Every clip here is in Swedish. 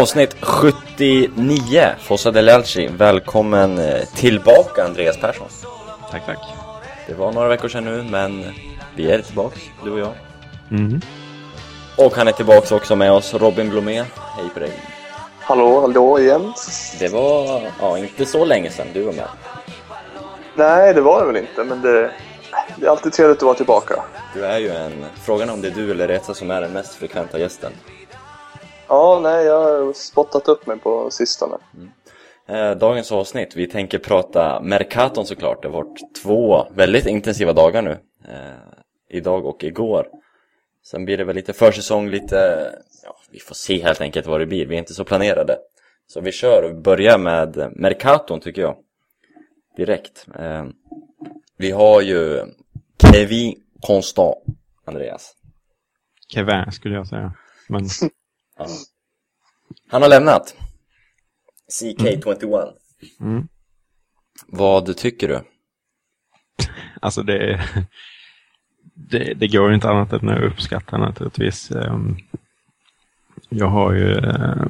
Avsnitt 79, Fossa Delalci. Välkommen eh, tillbaka Andreas Persson. Tack, tack. Det var några veckor sedan nu, men vi är tillbaks, du och jag. Mm. Och han är tillbaks också med oss, Robin Blomé. Hej på dig. Hallå, hallå igen. Det var, ja, inte så länge sedan du var med. Nej, det var det väl inte, men det, det är alltid trevligt att vara tillbaka. Du är ju en, frågan är om det är du eller Reza som är den mest frekventa gästen. Ja, nej, jag har spottat upp mig på sistone. Eh, dagens avsnitt, vi tänker prata Mercaton såklart. Det har varit två väldigt intensiva dagar nu. Eh, idag och igår. Sen blir det väl lite försäsong, lite... Ja, vi får se helt enkelt vad det blir. Vi är inte så planerade. Så vi kör och börjar med Mercaton tycker jag. Direkt. Eh, vi har ju Kevin Constant, Andreas. Kevin skulle jag säga. Men Ja. Han har lämnat. CK21. mm. Vad tycker du? alltså det, det, det går inte annat än att uppskatta naturligtvis. Ehm, Jag har ju, eh,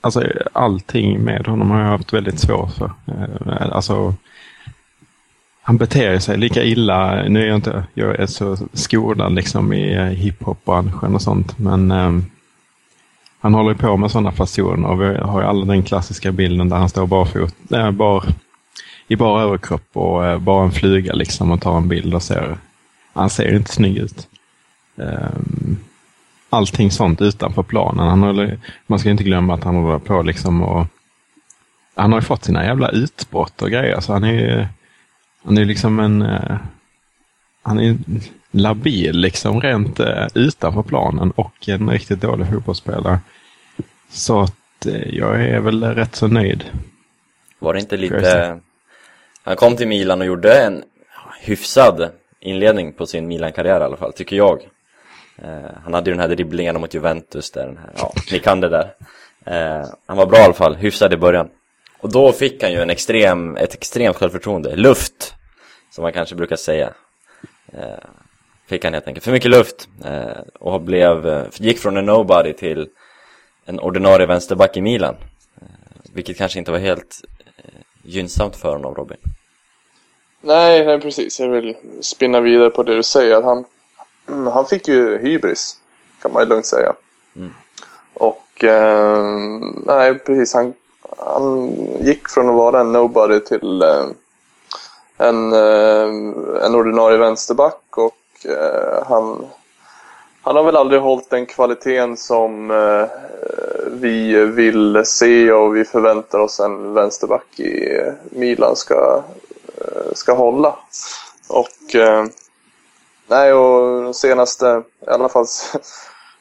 alltså allting med honom har jag haft väldigt svårt för. Eh, Alltså, han beter sig lika illa, nu är jag inte, jag är så skolad liksom i eh, hiphop-branschen och sånt, men ehm, han håller på med sådana fasoner och vi har ju alla den klassiska bilden där han står barfot, äh, bar, i bara överkropp och äh, bara en fluga liksom och tar en bild och ser, han ser inte snygg ut. Um, allting sånt utanför planen. Han håller, man ska inte glömma att han håller på liksom och han har ju fått sina jävla utbrott och grejer så han är ju han är liksom en eh, han är labil liksom rent utanför planen och en riktigt dålig fotbollsspelare. Så att eh, jag är väl rätt så nöjd. Var det inte lite... Han kom till Milan och gjorde en hyfsad inledning på sin Milan-karriär i alla fall, tycker jag. Eh, han hade ju den här dribblingen mot Juventus där, den här, ja, ni kan det där. Eh, han var bra i alla fall, hyfsad i början. Och då fick han ju en extrem, ett extremt självförtroende, luft, som man kanske brukar säga. Eh, fick han helt enkelt för mycket luft och blev, gick från en nobody till en ordinarie vänsterback i Milan. Eh, vilket kanske inte var helt eh, gynnsamt för honom, Robin. Nej, nej, precis. Jag vill spinna vidare på det du säger. Han, mm, han fick ju hybris, kan man ju lugnt säga. Mm. Och, eh, nej, precis. Han, han gick från att vara en nobody till eh, en, eh, en ordinarie vänsterback och eh, han, han har väl aldrig hållit den kvaliteten som eh, vi vill se och vi förväntar oss en vänsterback i eh, Milan ska, eh, ska hålla. Och eh, nej, och senaste, i alla fall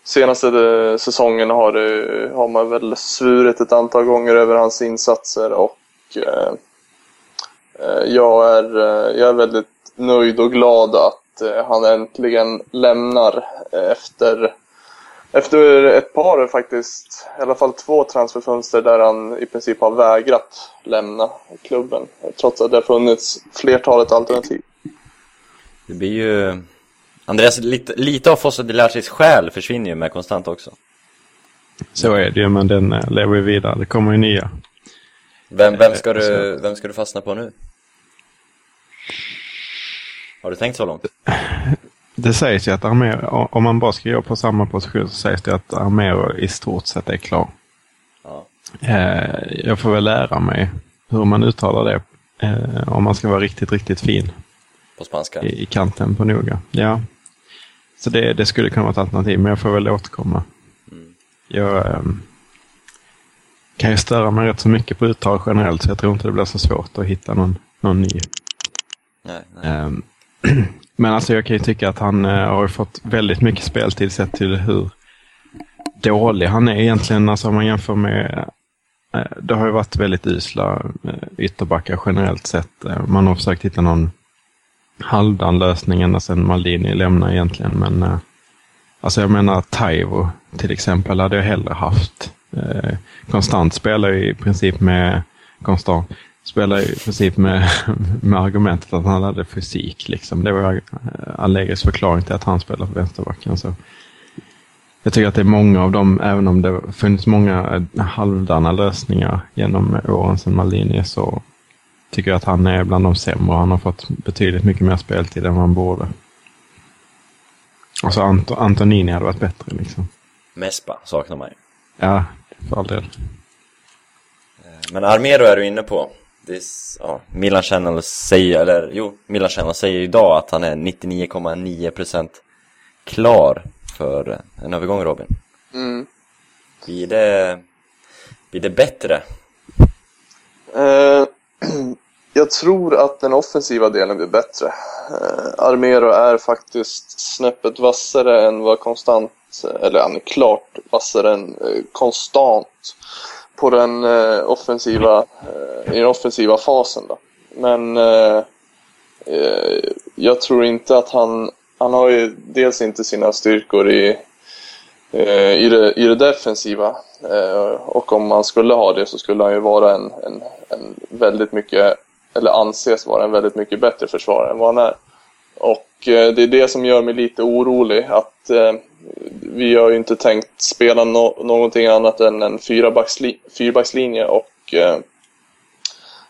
senaste eh, säsongen har, det, har man väl svurit ett antal gånger över hans insatser och eh, jag, är, jag är väldigt nöjd och glad att han äntligen lämnar eh, efter efter ett par faktiskt, i alla fall två transferfönster där han i princip har vägrat lämna klubben. Trots att det har funnits flertalet alternativ. Det blir ju... Andreas, lite, lite av Fossa de Lacis själ försvinner ju med konstant också. Så är det ju, men den eh, lever ju vidare. Det kommer ju nya. Vem, vem, ska Eh, du, vem ska du fastna på nu? Har du tänkt så långt? Det sägs ju att Armero, om man bara ska gå på samma position så sägs det att Armero i stort sett är klar. Ja. Eh, jag får väl lära mig hur man uttalar det. Eh, om man ska vara riktigt, riktigt fin På spanska? i, i kanten på noga. Ja. Så det, det skulle kunna vara ett alternativ, men jag får väl återkomma. Jag ehm, kan ju störa mig rätt så mycket på uttal generellt, så jag tror inte det blir så svårt att hitta någon, någon ny. Nej, nej. Ehm, Men alltså jag kan ju tycka att han eh, har fått väldigt mycket speltid sett till hur dålig han är egentligen. Alltså om man jämför med eh, det har ju varit väldigt usla eh, ytterbackar generellt sett. Man har försökt hitta någon halvdan lösning ända sedan Maldini lämnade egentligen. Men Alltså jag menar Taivo till exempel hade jag hellre haft. Konstant spelar ju i princip med konstant spelar i princip med, med argumentet att han hade fysik. Liksom. Det var Allegris förklaring till att han spelar på vänsterbacken. Så jag tycker att det är många av dem, även om det funnits många halvdana lösningar genom åren sedan Malini, så tycker jag att han är bland de sämre. Han har fått betydligt mycket mer speltid än vad han borde. Alltså Ant Antonini hade varit bättre liksom. Mespa saknar man ju. Ja, för all del. Men Armero är du inne på. Det är, ja, Milan Channel säger, eller jo, Milan Channel säger idag att han är 99,9% klar för en övergång Robin. Mm. Blir det, blir det bättre? Eh, jag tror att den offensiva delen blir bättre. Eh, Armero är faktiskt snäppet vassare än vad konstant, eller han är klart vassare än eh, konstant på den eh, offensiva, eh, i den offensiva fasen. Då. Men eh, eh, jag tror inte att han, han har ju dels inte sina styrkor i, eh, i, det, i det defensiva. Eh, och om han skulle ha det så skulle han ju vara en, en, en väldigt mycket, eller anses vara en väldigt mycket bättre försvarare än vad han är. Och eh, det är det som gör mig lite orolig. Att eh, vi har ju inte tänkt spela no någonting annat än en fyrbacksli fyrbackslinje och eh,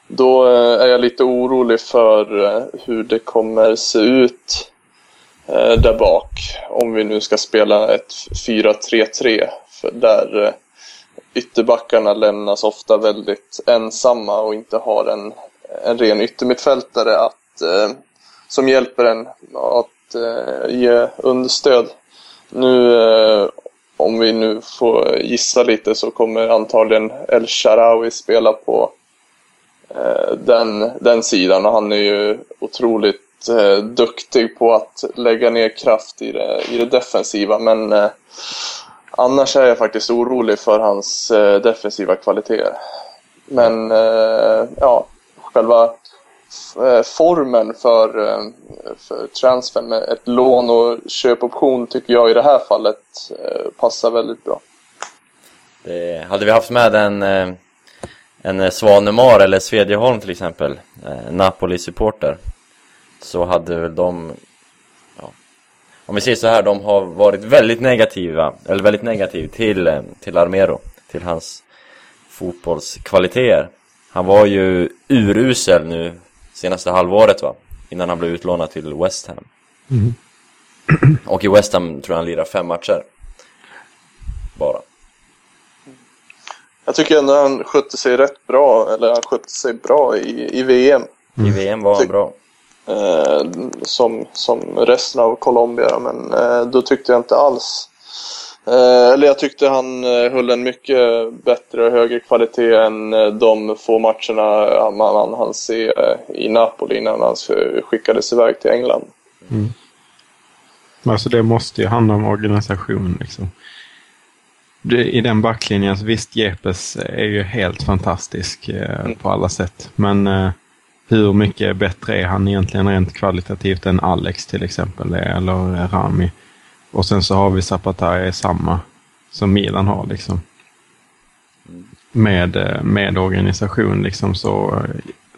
då är jag lite orolig för hur det kommer se ut där bak om vi nu ska spela ett 4-3-3 för där ytterbackarna lämnas ofta väldigt ensamma och inte har en, en ren yttermittfältare att, eh, som hjälper en att eh, ge understöd nu, eh, om vi nu får gissa lite, så kommer antagligen El Sharawi spela på eh, den, den sidan och han är ju otroligt eh, duktig på att lägga ner kraft i det, i det defensiva. Men eh, annars är jag faktiskt orolig för hans eh, defensiva kvaliteter. Men eh, ja, själva Eh, formen för, eh, för transfern med ett lån och köpoption tycker jag i det här fallet eh, passar väldigt bra. Det, hade vi haft med en, en Svanemar eller Svedjeholm till exempel, Napoli-supporter, så hade väl de, ja, om vi säger så här, de har varit väldigt negativa, eller väldigt negativ till, till Armero, till hans fotbollskvaliteter. Han var ju urusel nu senaste halvåret va? Innan han blev utlånad till West Ham. Mm. Och i West Ham tror jag han lirar fem matcher. Bara. Jag tycker ändå han skötte sig rätt bra, eller han skötte sig bra i, i VM. Mm. I VM var han bra. Eh, som, som resten av Colombia, men eh, då tyckte jag inte alls eller jag tyckte han eh, höll en mycket bättre och högre kvalitet än eh, de få matcherna man hann se i Napoli innan han skickades iväg till England. Mm. Alltså det måste ju handla om organisation liksom. I den backlinjen, så visst Jepes är ju helt fantastisk mm. på alla sätt. Men hur mycket bättre är han egentligen rent kvalitativt än Alex till exempel, eller Rami? Och sen så har vi Zapata i samma som Milan har liksom. Med, eh, med organisation liksom så,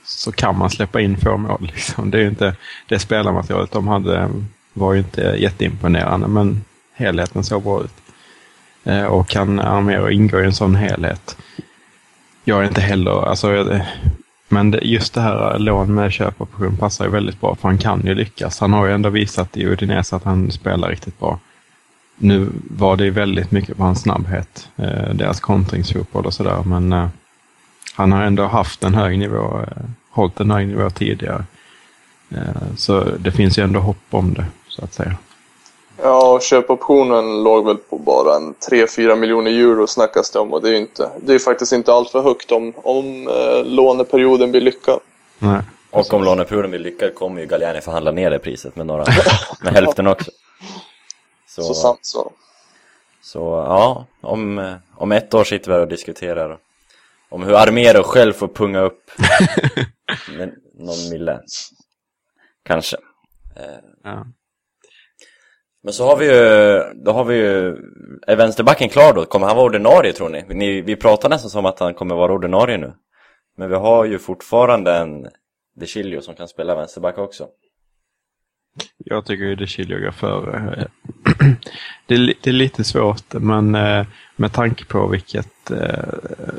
så kan man släppa in få mål. Liksom. Det, är inte, det spelarmaterialet de hade var ju inte jätteimponerande men helheten såg bra ut. Eh, och kan Armero ingå i en sån helhet. Jag är inte heller, alltså, men just det här lån med köpoption passar ju väldigt bra för han kan ju lyckas. Han har ju ändå visat i Udinese att han spelar riktigt bra. Nu var det väldigt mycket på hans snabbhet, eh, deras kontringsfotboll och sådär, men eh, han har ändå haft en hög nivå, eh, hållit en hög nivå tidigare. Eh, så det finns ju ändå hopp om det, så att säga. Ja, och köpoptionen låg väl på bara en 3-4 miljoner euro snackas det om och det är inte, det är faktiskt inte allt för högt om, om eh, låneperioden blir lyckad. Nej. Och om låneperioden blir lyckad kommer ju Galliani förhandla ner det priset med några, med hälften också. Så, så sant så. Så ja, om, om ett år sitter vi här och diskuterar om hur Armero själv får punga upp någon mille. Kanske. Ja. Men så har vi ju, då har vi ju, är vänsterbacken klar då? Kommer han vara ordinarie tror ni? ni vi pratar nästan som att han kommer vara ordinarie nu. Men vi har ju fortfarande en De Chilio som kan spela vänsterback också. Jag tycker ju De Chilio går före. det, är, det är lite svårt, men eh, med tanke på vilket, eh,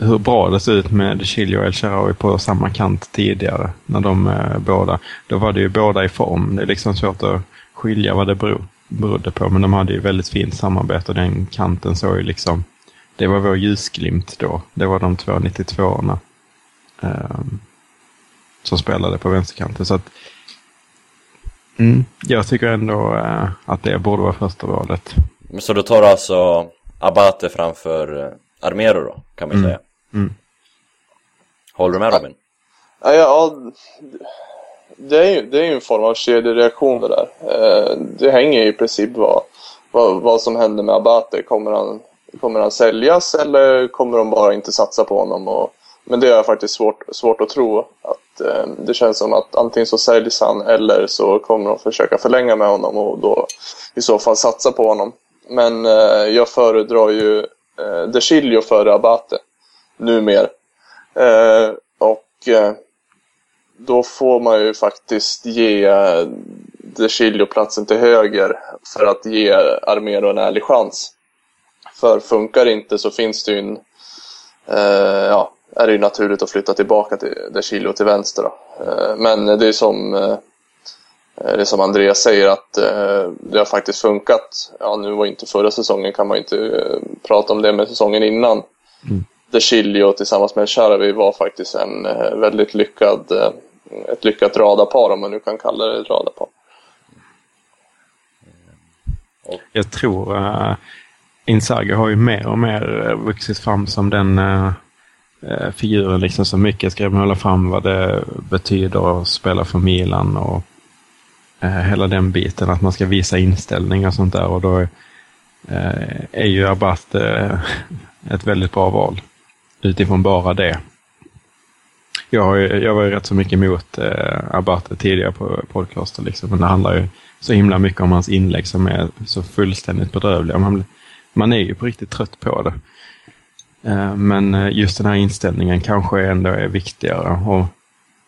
hur bra det ser ut med De Chilio och El Sharawi på samma kant tidigare, när de eh, båda, då var det ju båda i form. Det är liksom svårt att skilja vad det beror, berodde på, men de hade ju väldigt fint samarbete och den kanten såg ju liksom, det var vår ljusglimt då. Det var de två 92orna eh, som spelade på vänsterkanten. Så att, mm, jag tycker ändå eh, att det borde vara första valet. Så då tar du alltså Abate framför eh, Armero då, kan man Mm. säga? Mm. Håller du med Robin? Ja, ja, det är ju det är en form av kedjereaktion det där. Eh, det hänger ju i princip vad, vad, vad som händer med Abate. Kommer han, kommer han säljas eller kommer de bara inte satsa på honom? Och, men det är faktiskt svårt, svårt att tro. Att, eh, det känns som att antingen så säljs han eller så kommer de försöka förlänga med honom och då i så fall satsa på honom. Men eh, jag föredrar ju eh, De Chilio före Abate numer. Eh, och eh, då får man ju faktiskt ge eh, De platsen till höger för att ge Armero en ärlig chans. För funkar inte så finns det ju en, eh, ja, är det ju naturligt att flytta tillbaka till De Chilio till vänster då. Eh, men det är som eh, det är som Andreas säger att eh, det har faktiskt funkat. Ja, nu var inte förra säsongen kan man inte eh, prata om det, men säsongen innan. Mm. De Chilio tillsammans med Sharawi var faktiskt en väldigt lyckad, ett lyckat radarpar om man nu kan kalla det ett radarpar. Jag tror uh, Inzaghi har ju mer och mer eh, vuxit fram som den uh, figuren liksom som mycket ska hålla fram vad det betyder att spela för Milan och uh, hela den biten att man ska visa inställning och sånt där och då uh, är ju Abate uh, ett väldigt bra val utifrån bara det. Jag, har ju, jag var ju rätt så mycket emot eh, Abate tidigare på podcasten, liksom, men det handlar ju så himla mycket om hans inlägg som är så fullständigt bedrövliga. Man, man är ju på riktigt trött på det. Eh, men eh, just den här inställningen kanske ändå är viktigare. Och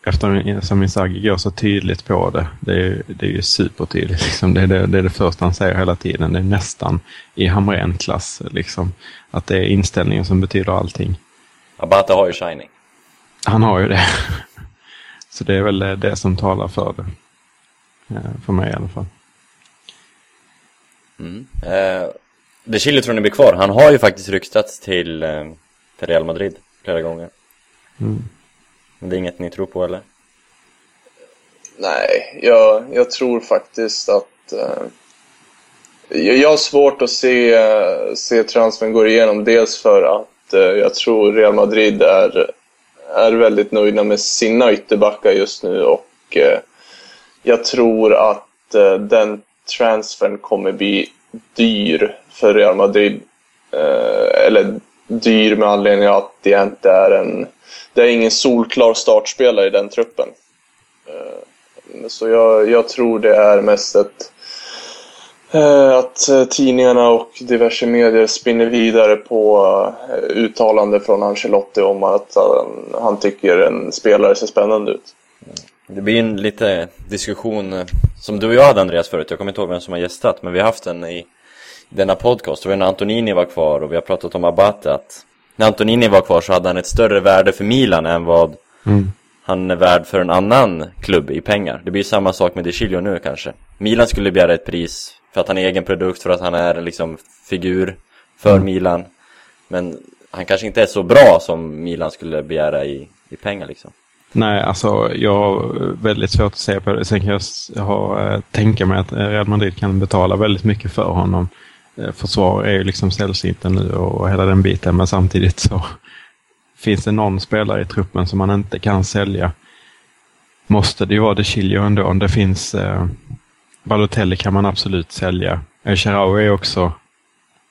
eftersom Inzaghi går så tydligt på det, det är, det är ju supertydligt. Liksom. Det, är det, det är det första han säger hela tiden. Det är nästan i Hamrén-klass. Liksom. Att det är inställningen som betyder allting. Abate har ju shining. Han har ju det. Så det är väl det som talar för det. Eh, För mig i alla fall. Mm. Eh, De Chilio tror ni blir kvar. Han har ju faktiskt ryktats till, eh, till Real Madrid flera gånger. Mm. Men det är inget ni tror på eller? Nej, jag, jag tror faktiskt att... Eh, jag, jag har svårt att se, eh, se transfern gå igenom. Dels för att eh, jag tror Real Madrid är, är väldigt nöjda med sina ytterbackar just nu och eh, jag tror att eh, den transfern kommer bli dyr för Real Madrid. Eh, eller dyr med anledning av att det inte är en... Det är ingen solklar startspelare i den truppen. Så jag, jag tror det är mest ett, att eh, tidningarna och diverse medier spinner vidare på eh, uttalande från Ancelotti om att han, han tycker en spelare ser spännande ut. Det blir en lite diskussion eh, som du och jag hade Andreas förut, jag kommer inte ihåg vem som har gästat, men vi har haft den i denna podcast. Det var när Antonini var kvar och vi har pratat om Abate att när Antonini var kvar så hade han ett större värde för Milan än vad Mm. han är värd för en annan klubb i pengar. Det blir samma sak med De Chilio nu kanske. Milan skulle begära ett pris för att han är egen produkt, för att han är liksom figur för Milan. Men han kanske inte är så bra som Milan skulle begära i, i pengar liksom. Nej, alltså jag har väldigt svårt att se på det. Sen kan jag ha, eh, tänka mig att Real Madrid kan betala väldigt mycket för honom. Eh, Försvar är ju liksom sällsynta nu och hela den biten, men samtidigt så finns det någon spelare i truppen som man inte kan sälja. Måste det ju vara De Chilio ändå. Det finns eh, Balotelli kan man absolut sälja. Eh, Sharawi är också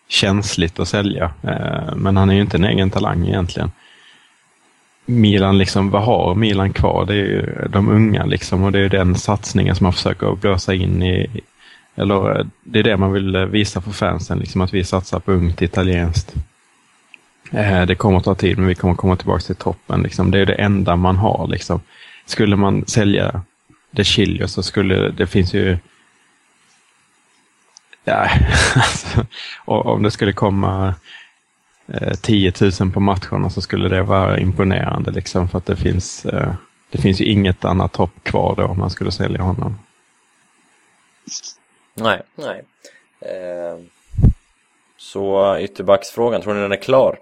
känsligt att sälja, eh, men han är ju inte en egen talang egentligen. Milan, liksom, vad har Milan kvar? Det är ju de unga liksom och det är den satsningen som man försöker blåsa in i, eller eh, det är det man vill visa för fansen, liksom att vi satsar på ungt italienskt. Det kommer att ta tid, men vi kommer komma tillbaka till toppen. Liksom. Det är det enda man har. Liksom. Skulle man sälja De Chilio så skulle det finns ju... Ja, alltså, om det skulle komma eh, 10 000 på matcherna så skulle det vara imponerande. Liksom, för att det finns, eh, det finns ju inget annat hopp kvar då om man skulle sälja honom. Nej, nej. Eh, så ytterbacksfrågan, tror ni den är klar?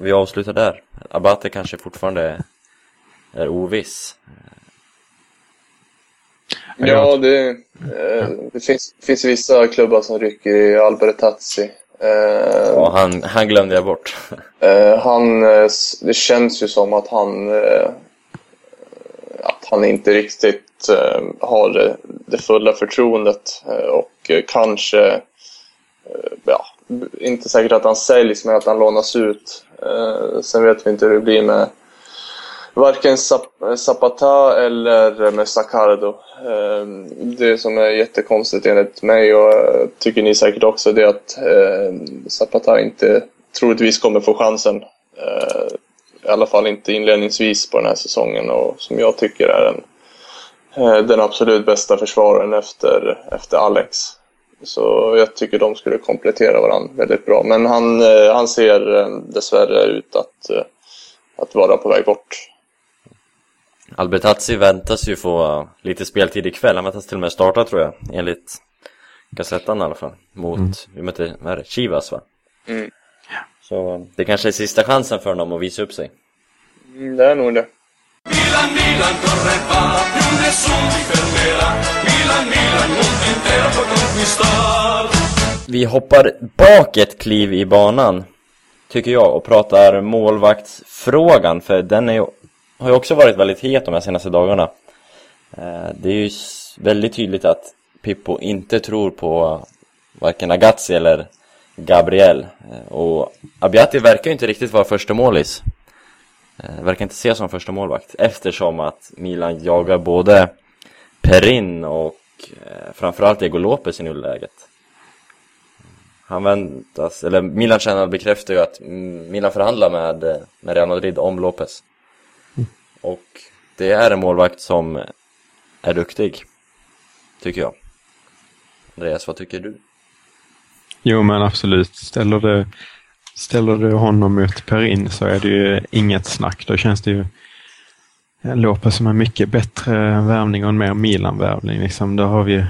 Vi avslutar där. Abate kanske fortfarande är oviss. Ja, det, eh, det finns, finns vissa klubbar som rycker i Albertazzi. Eh, ja, han, han glömde jag bort. Eh, han, det känns ju som att han, att han inte riktigt har det, det fulla förtroendet och kanske ja, inte säkert att han säljs, men att han lånas ut. Eh, sen vet vi inte hur det blir med varken Zapata eller eh, med Sacardo. Ehm, det som är jättekonstigt enligt mig och eh, tycker ni säkert också det är att ehm, Zapata inte troligtvis kommer få chansen. Eh, I alla fall inte inledningsvis på den här säsongen och som jag tycker är den, den absolut bästa försvararen efter, efter Alex. Så jag tycker de skulle komplettera varandra väldigt bra. Men han, han ser dessvärre ut att, att vara på väg bort. Albertazzi väntas ju få lite speltid ikväll. Han väntas till och med starta tror jag, enligt Gazettan i alla fall. Mot, mm. vi mötte, vad är det, Chivas va? Mm. Så det kanske är sista chansen för honom att visa upp sig. Mm, det är nog det. Milan, Milan, corre va, più nessuno ti fermerà. Milan, Milan, mondo intero può conquistar. Vi hoppar bak ett kliv i banan, tycker jag, och pratar målvaktsfrågan, för den är ju, har ju också varit väldigt het de här senaste dagarna. Eh, det är ju väldigt tydligt att Pippo inte tror på varken Agazzi eller Gabriel. Eh, och Abiati verkar ju inte riktigt vara första målis. Eh, verkar inte ses som första målvakt eftersom att Milan jagar både Perin och framförallt Ego Lopez i nuläget. Han väntas, eller Milan Channel bekräftar ju att Milan förhandlar med, med Real Madrid om Lopez. Och det är en målvakt som är duktig, tycker jag. Andreas, vad tycker du? Jo men absolut, ställer du, Ställer du honom mot Perin så är det ju inget snack. Då känns det ju Lopez som en mycket bättre värvning och en mer Milan-värvning. Liksom, då har vi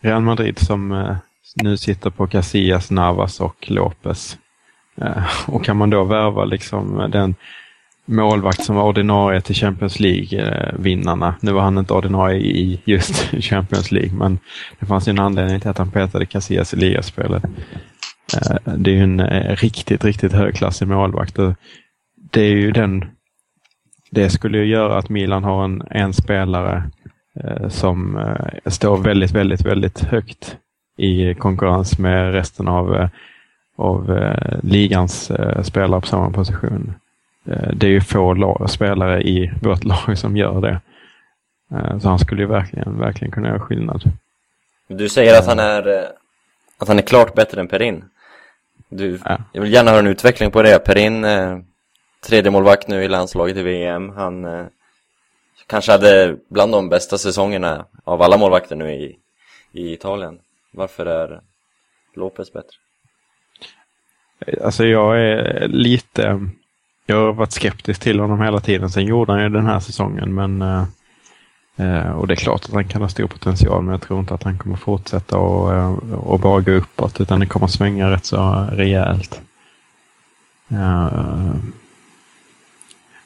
Real Madrid som eh, nu sitter på Casillas, Navas och Lopez. Eh, och kan man då värva liksom den målvakt som var ordinarie till Champions League-vinnarna. Nu var han inte ordinarie i just Champions League, men det fanns ju en anledning till att han petade Casillas i ligaspelet. Eh, det är ju en eh, riktigt, riktigt högklassig målvakt. Det är ju den... Det skulle ju göra att Milan har en, en spelare eh, som står väldigt, väldigt, väldigt högt i konkurrens med resten av, av ligans spelare på samma position. Det är ju få spelare i vårt lag som gör det. Så han skulle ju verkligen, verkligen kunna göra skillnad. Du säger att han är, att han är klart bättre än Perin? Du, ja. Jag vill gärna höra en utveckling på det. Perin, eh, tredje målvakt nu i landslaget i VM. Han eh, kanske hade bland de bästa säsongerna av alla målvakter nu i, i Italien. Varför är Lopez bättre? Alltså jag är lite... Jag har varit skeptisk till honom hela tiden. Sen gjorde han ju den här säsongen, men eh, Eh, och det är klart att han kan ha stor potential, men jag tror inte att han kommer fortsätta och, eh, och bara gå uppåt, utan det kommer svänga rätt så rejält. Eh,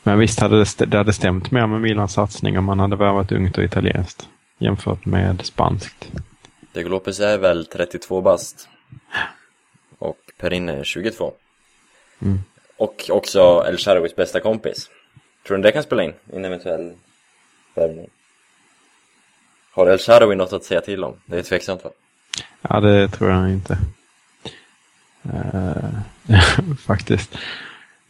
men visst hade det, det hade stämt mer med Milans satsning om man hade värvat ungt och italienskt jämfört med spanskt. Diego Lopez är väl 32 bast och Perin är 22. Mm. Och också El Sharawis bästa kompis. Tror du det kan spela in i en eventuell värvning? Har El Shaarawy något att säga till om? Det är tveksamt va? Ja, det tror jag inte. Uh, faktiskt.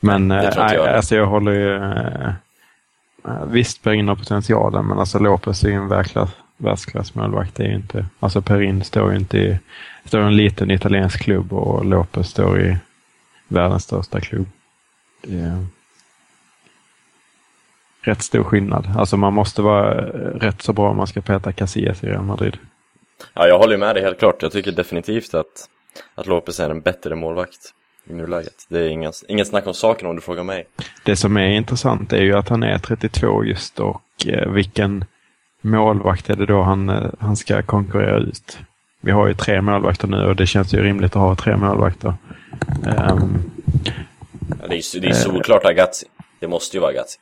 Men uh, jag. alltså jag håller ju... Uh, visst, Bergin har potentialen, men alltså Lopez är ju en världsklass, världsklassmålvakt. Det är inte, alltså Perin står ju inte i, står i en liten italiensk klubb och Lopez står i världens största klubb. Det är rätt stor skillnad. Alltså man måste vara rätt så bra om man ska peta Casillas i Real Madrid. Ja, jag håller med dig helt klart. Jag tycker definitivt att, att Lopez är en bättre målvakt i nuläget. Det är inget, inget snack om saken om du frågar mig. Det som är intressant är ju att han är 32 just och eh, vilken målvakt är det då han, eh, han ska konkurrera ut? Vi har ju tre målvakter nu och det känns ju rimligt att ha tre målvakter. Um, ja, det är ju solklart Agazzi. Det måste ju vara Agazzi.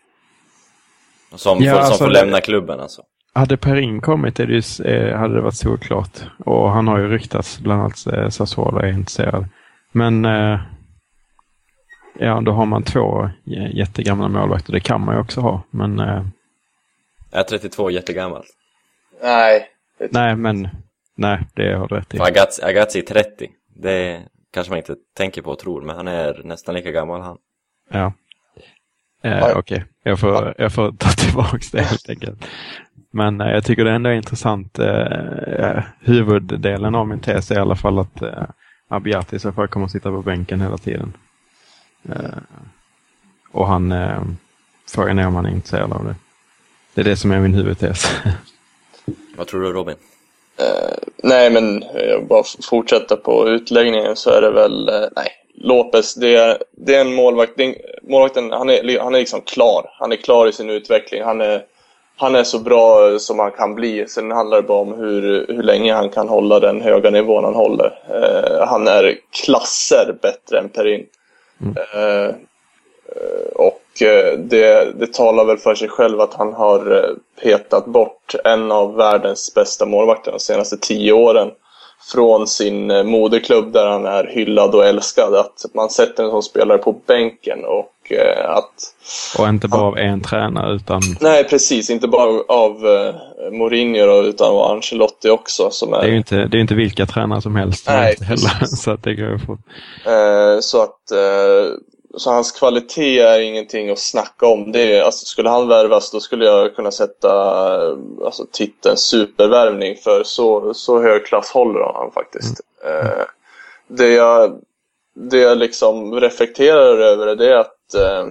Som, Ja, får, som alltså, får det- lämna klubben alltså. Hade Perin kommit är det ju, eh, hade det varit solklart. Och han har ju ryktats, bland annat eh, Sassuolo är intresserad. Men eh, ja, då har man två jättegamla målvakter. Det kan man ju också ha. Men är 32 jättegammal. Nej. nej, men nej, det har du rätt i. Agazzi, Agazzi är 30. Det kanske man inte tänker på och tror, men han är nästan lika gammal han. Ja. Eh, Ja. Okej, jag, får, jag får ta tillbaka det helt enkelt. Men eh, jag tycker det ändå är intressant. Eh, huvuddelen av min tes är i alla fall att eh, Abiati så fall kommer att sitta på bänken hela tiden. Eh, och han, eh, frågan är om han är intresserad av det. Det är det som är min huvudtes. Vad tror du Robin? Nej, men eh, bara f- fortsätta på utläggningen så är det väl, eh, nej, Lopez, det är, det är en målvakt, det är, en- målvakten, han är, han är liksom klar. Han är klar i sin utveckling. Han är, han är så bra eh, som han kan bli. Sen handlar det bara om hur, hur länge han kan hålla den höga nivån han håller. Eh, han är klasser bättre än Perin. Eh, eh, och det, det talar väl för sig själv att han har eh, petat bort en av världens bästa målvakter de senaste tio åren från sin eh, moderklubb där han är hyllad och älskad. Att man sätter en sån spelare på bänken och eh, att... och inte bara av en tränare utan Nej, precis. Inte bara av eh, Mourinho då, utan av Ancelotti också. Som är, det är ju inte, det är inte vilka tränare som helst. Nej, heller, så att det går ju. Eh, så att eh, så hans kvalitet är ingenting att snacka om. Det är, alltså, skulle han värvas då skulle jag kunna sätta eh, alltså, titeln supervärvning för så, så hög klass håller han faktiskt. Eh, det, jag, det jag liksom reflekterar över det är att eh,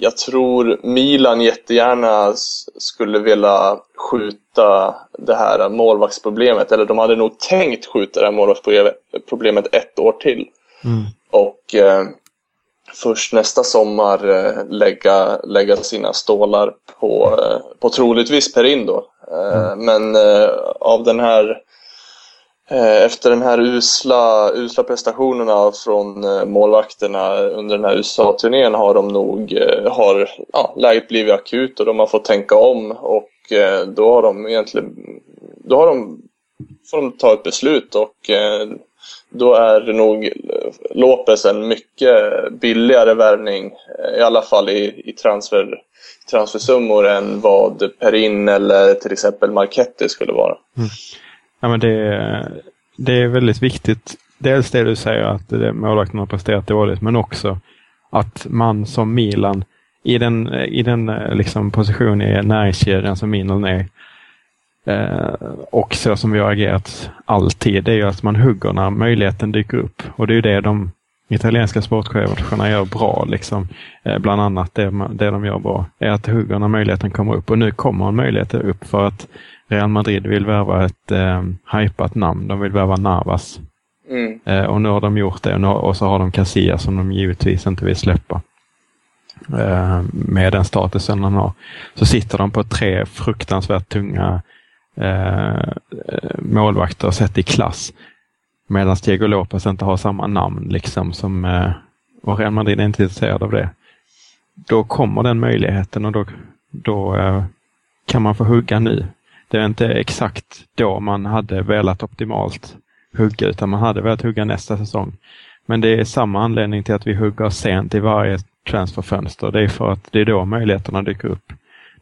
jag tror Milan jättegärna skulle vilja skjuta det här målvaktsproblemet. Eller de hade nog tänkt skjuta det här målvaktsproblemet ett år till. Mm. Och eh, först nästa sommar eh, lägga, lägga sina stålar på, eh, på troligtvis Perin då. Eh, Men eh, av den här efter den här usla, usla prestationerna från målvakterna under den här USA-turnén har de nog har, ja, läget blivit akut och de har fått tänka om och då har de egentligen då har de, får de ta ett beslut och då är nog eh, Lopez en mycket billigare värvning, eh, i alla fall i, i transfer, transfersummor än vad Perin eller till exempel Marchetti skulle vara. Mm. Ja, men det, är- det är väldigt viktigt. Dels det du säger att målvakten har presterat dåligt, men också att man som Milan i den, i den eh, liksom position i näringskedjan som Milan är eh, och så som vi har agerat alltid, det är ju att man hugger när möjligheten dyker upp. Och det är ju det de italienska sportcheferna gör bra. Liksom. Eh, bland annat det, det de gör bra är att hugga när möjligheten kommer upp. Och nu kommer en möjlighet upp för att Real Madrid vill värva ett eh, hypat namn. De vill värva Navas. Mm. Eh, och nu har de gjort det och, nu, och så har de Casillas som de givetvis inte vill släppa. Eh, med den statusen han har. Så sitter de på tre fruktansvärt tunga eh, målvakter sett i klass. Medan Diego Lopez inte har samma namn liksom som eh, och Real Madrid är inte intresserad av det. Då kommer den möjligheten och då, då eh, kan man få hugga nu. Det är inte exakt då man hade velat optimalt hugga utan man hade velat hugga nästa säsong. Men det är samma anledning till att vi hugger sent i varje transferfönster. Det är för att det är då möjligheterna dyker upp.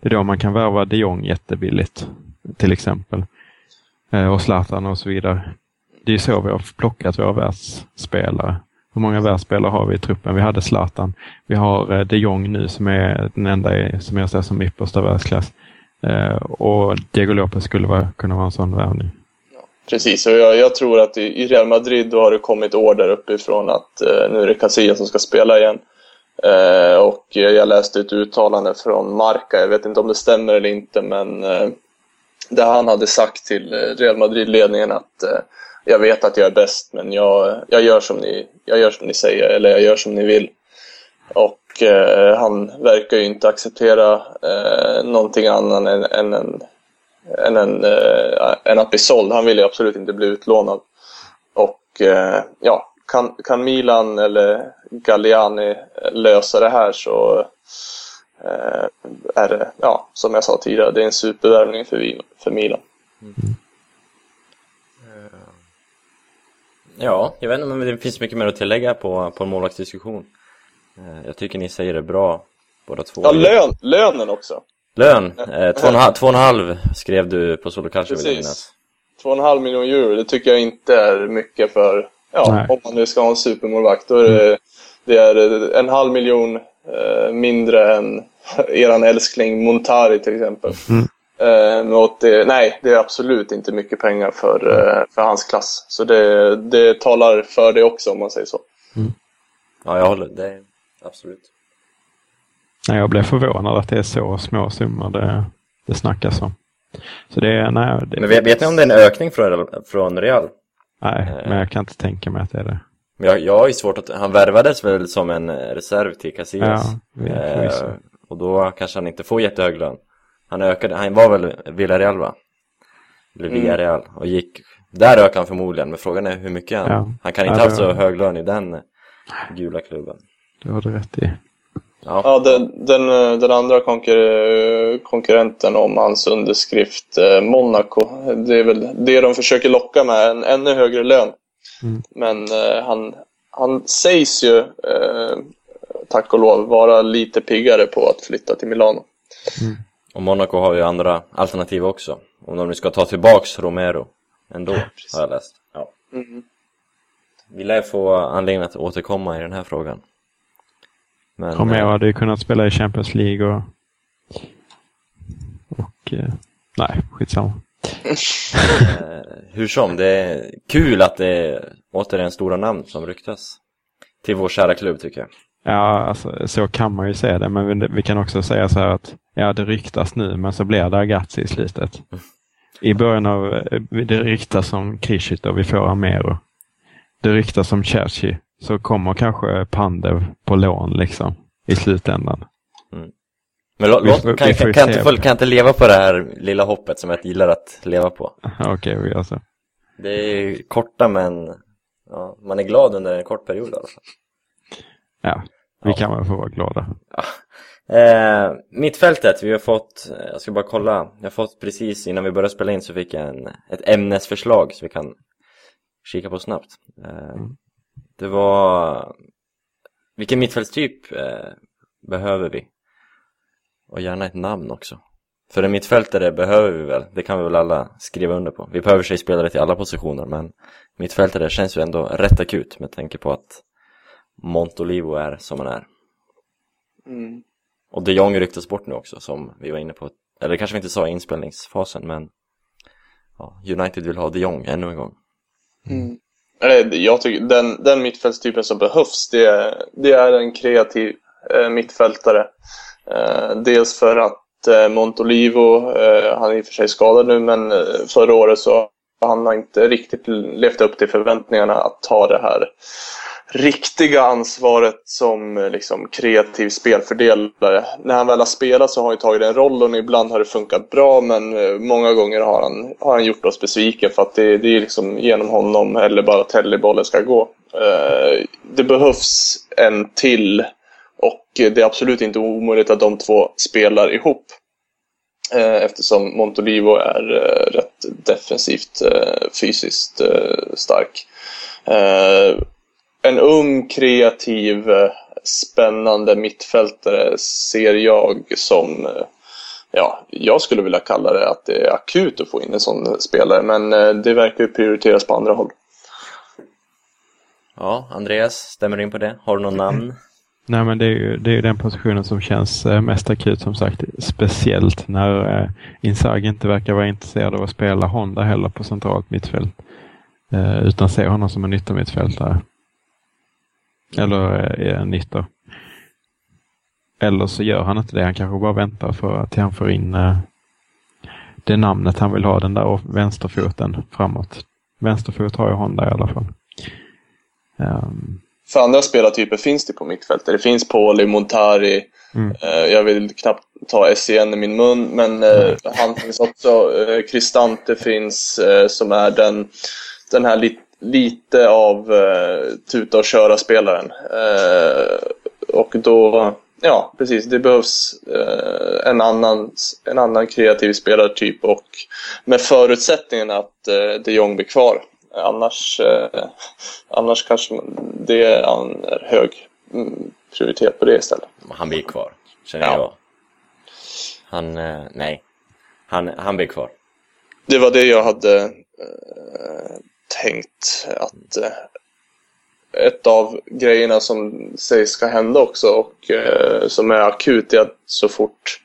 Det är då man kan värva de Jong jättebilligt till exempel. Eh, och Zlatan och så vidare. Det är så vi har plockat våra världsspelare. Hur många världsspelare har vi i truppen? Vi hade Zlatan. Vi har eh, de Jong nu som är den enda som jag ser som yppersta världsklass. Eh, och Diego Lopez skulle vara, kunna vara en sån värvning. Precis, och jag, jag, tror att i, i Real Madrid då har det kommit order uppifrån att eh, nu är det Casillas som ska spela igen. Eh, och jag läste ett uttalande från Marca, jag vet inte om det stämmer eller inte, men eh, där han hade sagt till eh, Real Madrid-ledningen att eh, jag vet att jag är bäst, men jag, jag, gör som ni, jag gör som ni säger, eller jag gör som ni vill. Och eh, han verkar ju inte acceptera eh, någonting annat än, än, en, än, en, eh, än att bli såld. Han vill ju absolut inte bli utlånad. Och eh, ja, kan, kan Milan eller Galliani lösa det här så är det, ja, som jag sa tidigare, det är en supervärvning för, för Milan. Mm. Ja, jag vet inte om det finns mycket mer att tillägga på, på en målvaktsdiskussion. Eh, jag tycker ni säger det bra, båda två. Ja, lön, lönen också. Lön, eh, två, och en halv, två och en halv skrev du på Solo Calcio vill jag minnas. Två och en halv miljon euro, det tycker jag inte är mycket för, ja, Nej. om man nu ska ha en supermålvakt. Då är det, mm. det är en halv miljon eh, mindre än eran älskling Montari till exempel. Mm. Eh, det, nej, det är absolut inte mycket pengar för, eh, för hans klass. Så det, det talar för det också om man säger så. Mm. Ja, jag håller. Det absolut. Nej, jag blev förvånad att det är så små summor det, det snackas om. Så det är, nej, det... Men vet, vet ni om det är en ökning från, från Real? Nej, eh. men jag kan inte tänka mig att det är det. Men jag, jag har ju svårt att, han värvades väl som en reserv till Casillas. Ja, eh, och då kanske han inte får jättehög lön. Han ökade, han var väl Villarreal va? Eller. Villarreal mm. och gick, där ökade han förmodligen, men frågan är hur mycket han, ja. han kan inte ja, ha så hög lön i den gula klubben. Det har du rätt i. Ja, ja den, den, den andra konkur konkurrenten om hans underskrift, eh, Monaco, det är väl det de försöker locka med, en ännu högre lön. Mm. Men eh, han, han sägs ju, eh, tack och lov, vara lite piggare på att flytta till Milano. Mm. Och Monaco har ju andra alternativ också. Om de nu ska ta tillbaks Romero ändå, ja, har jag läst. Ja. Mm. Vi lär få anledning att återkomma i den här frågan. Men, Romero eh, hade ju kunnat spela i Champions League och... Och... Eh, nej, skitsamma. Eh, hur som, det är kul att det är återigen stora namn som ryktas. Till vår kära klubb tycker jag. Ja, alltså, så kan man ju säga det. Men vi kan också säga så här att ja, det ryktas nu, men så blir det Agazzi i slutet. I början av, eh, det ryktas om Krishit och vi får Amero. Det ryktas om Cherchi, så kommer kanske Pandev på lån liksom i slutändan. Men låt, vi, kan, kan, kan, kan, inte, kan inte leva på det här lilla hoppet som jag gillar att leva på? Okej, okay, vi gör så. Det är korta men ja, man är glad under en kort period i alla fall. Ja, vi ja. kan väl få vara glada. Ja. Eh, mittfältet, vi har fått, eh, jag ska bara kolla, jag har fått precis innan vi började spela in så fick jag en, ett ämnesförslag så vi kan kika på snabbt. Eh, mm. Det var, vilken mittfältstyp eh, behöver vi? Och gärna ett namn också. För en mittfältare behöver vi väl, det kan vi väl alla skriva under på. Vi behöver sig spelare till alla positioner men mittfältare känns ju ändå rätt akut med tanke på att Montolivo är som han är. Mm. Och de Jong ryktas bort nu också som vi var inne på, eller kanske vi inte sa i inspelningsfasen men ja, United vill ha de Jong ännu en gång. Mm. Jag tycker den, den mittfältstypen som behövs det, är, det är en kreativ eh, mittfältare. Eh, dels för att eh, Montolivo, eh, han är i och för sig skadad nu men förra året så han har inte riktigt levt upp till förväntningarna att ta det här riktiga ansvaret som liksom, kreativ spelfördelare. När han väl har spelat så har han tagit den rollen och ibland har det funkat bra men många gånger har han, har han gjort oss besviken för att det, det är liksom genom honom eller bara att bollen ska gå. Det behövs en till och det är absolut inte omöjligt att de två spelar ihop. Eftersom Montolivo är rätt defensivt fysiskt stark en ung, kreativ, eh, spännande mittfältare ser jag som eh, Ja, jag skulle vilja kalla det att det är akut att få in en sån spelare, men eh, det verkar ju prioriteras på andra håll. Ja, Andreas, stämmer in på det? Har du något namn? Nej men det är ju det är den positionen som känns eh, mest akut som sagt. Speciellt när eh, Inzaghi inte verkar vara intresserad av att spela Honda heller på centralt mittfält. Eh, utan ser honom som en yttermittfältare. Eller eh, en ytter. Eller så gör han inte det. Han kanske bara väntar för att han får in eh, det namnet han vill ha, den där vänsterfoten framåt. Vänsterfot har ju Honda i alla fall. Um, för andra spelartyper finns det på mittfältet. Det finns Pauli, Montari. Mm. Eh, jag vill knappt ta SCN i min mun, men eh, han finns också. Eh, Cristante finns, eh, som är den, den här li lite av eh, tuta och köra-spelaren. Eh, och då, ja precis, det behövs eh, en, annan, en annan kreativ spelartyp och med förutsättningen att eh, de Jong blir kvar. Annars, eh, annars kanske det är hög mm, prioritet på det istället. Han blir kvar, känner ja. jag. Han, eh, nej. Han, han blir kvar. Det var det jag hade eh, tänkt att eh, ett av grejerna som sägs ska hända också och eh, som är akut är att så fort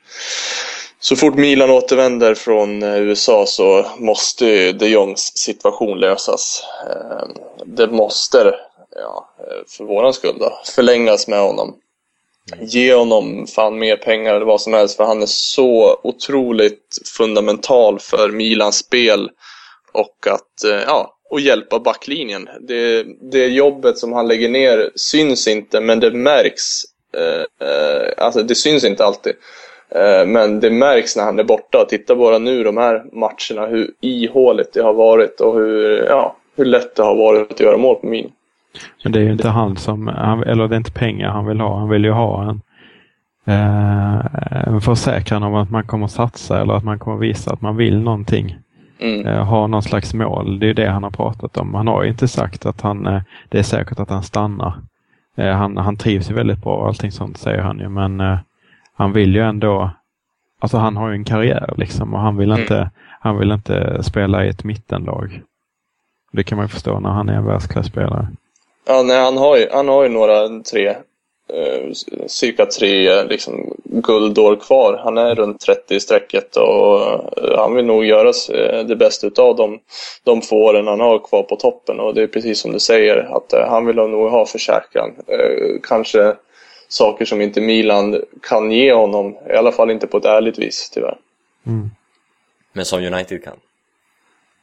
så fort Milan återvänder från eh, USA så måste de Jongs situation lösas. Eh, det måste, ja, för våran skull då, förlängas med honom. Ge honom fan mer pengar eller vad som helst för han är så otroligt fundamental för Milans spel och att, eh, ja, och hjälpa backlinjen. Det, det jobbet som han lägger ner syns inte men det märks. alltså det syns inte alltid. Eh, men det märks när han är borta. Titta bara nu de här matcherna hur ihåligt det har varit och hur, ja, hur lätt det har varit att göra mål på min. Men det är ju inte han som, eller det är inte pengar han vill ha. Han vill ju ha en, eh, en försäkran om att man kommer satsa eller att man kommer visa att man vill någonting. Mm. Eh, ha någon slags mål. Det är det han har pratat om. Han har inte sagt att han, det är säkert att han stannar. Han, han trivs väldigt bra och allting sånt säger han ju men han vill ju ändå, alltså han har ju en karriär liksom och han vill mm. inte, han vill inte spela i ett mittenlag. Det kan man ju förstå när han är en världsklasspelare. Ja, nej, han har ju, han har ju några tre, eh, cirka tre liksom, guldår kvar. Han är runt 30 i strecket och eh, han vill nog göra eh, det bästa utav de, de få åren han har kvar på toppen. Och det är precis som du säger, att eh, han vill nog ha försäkran. Eh, kanske saker som inte Milan kan ge honom. I alla fall inte på ett ärligt vis, tyvärr. Mm. Men som United kan?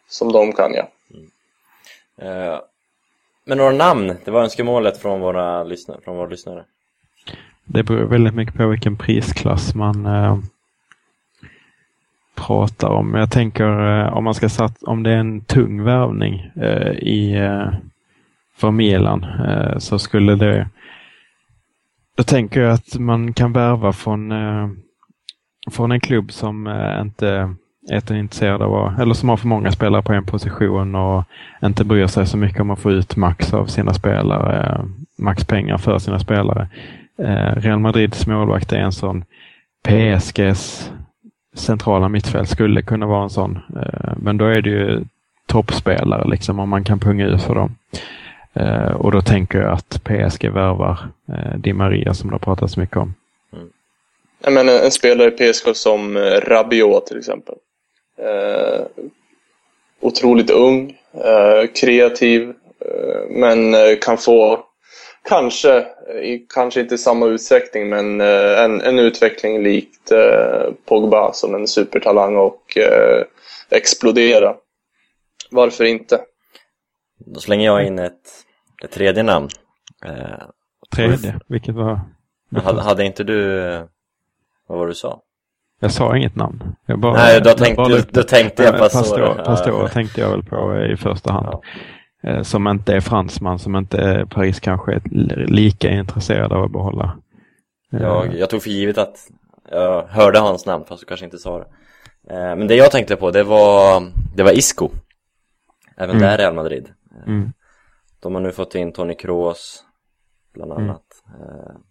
Som de kan, ja. Mm. Uh, men några namn? Det var önskemålet från våra lyssnare. Från våra lyssnare. Det beror väldigt mycket på vilken prisklass man uh, pratar om. Jag tänker uh, om man ska satt, om det är en tung värvning i för Milan så skulle det då tänker jag att man kan värva från, eh, från en klubb som eh, inte är intresserad av, eller som har för många spelare på en position och inte bryr sig så mycket om att få ut max av sina spelare, eh, max pengar för sina spelare. Eh, Real Madrids målvakt är en sån. PSGs centrala mittfält skulle kunna vara en sån. Eh, men då är det ju toppspelare liksom om man kan punga ut för dem. Eh, och då tänker jag att PSG värvar eh, Di Maria som det har pratats mycket om. Mm. Jag menar, en spelare i PSG som eh, Rabiot till exempel. Eh, otroligt ung, eh, kreativ, eh, men kan få Kanske, kanske inte i samma utsträckning, men en, en utveckling likt Pogba som en supertalang och explodera. Varför inte? Då slänger jag in ett, ett tredje namn. Eh, tredje? Vilket var? Hade, hade, inte du, vad var det du sa? Jag sa inget namn. Jag bara, Nej, då tänkte, bara, då tänkte jag på Pastor. Pastor tänkte jag väl på i första hand. Ja. Eh, som inte är fransman, som inte är Paris kanske är lika intresserad av att behålla. Eh, jag, jag tog för givet att jag hörde hans namn, fast du kanske inte sa det. Eh, men det jag tänkte på, det var, det var Isco. Även mm. där Real Madrid. Mm. De har nu fått in Tony Kroos bland mm. annat. Mm.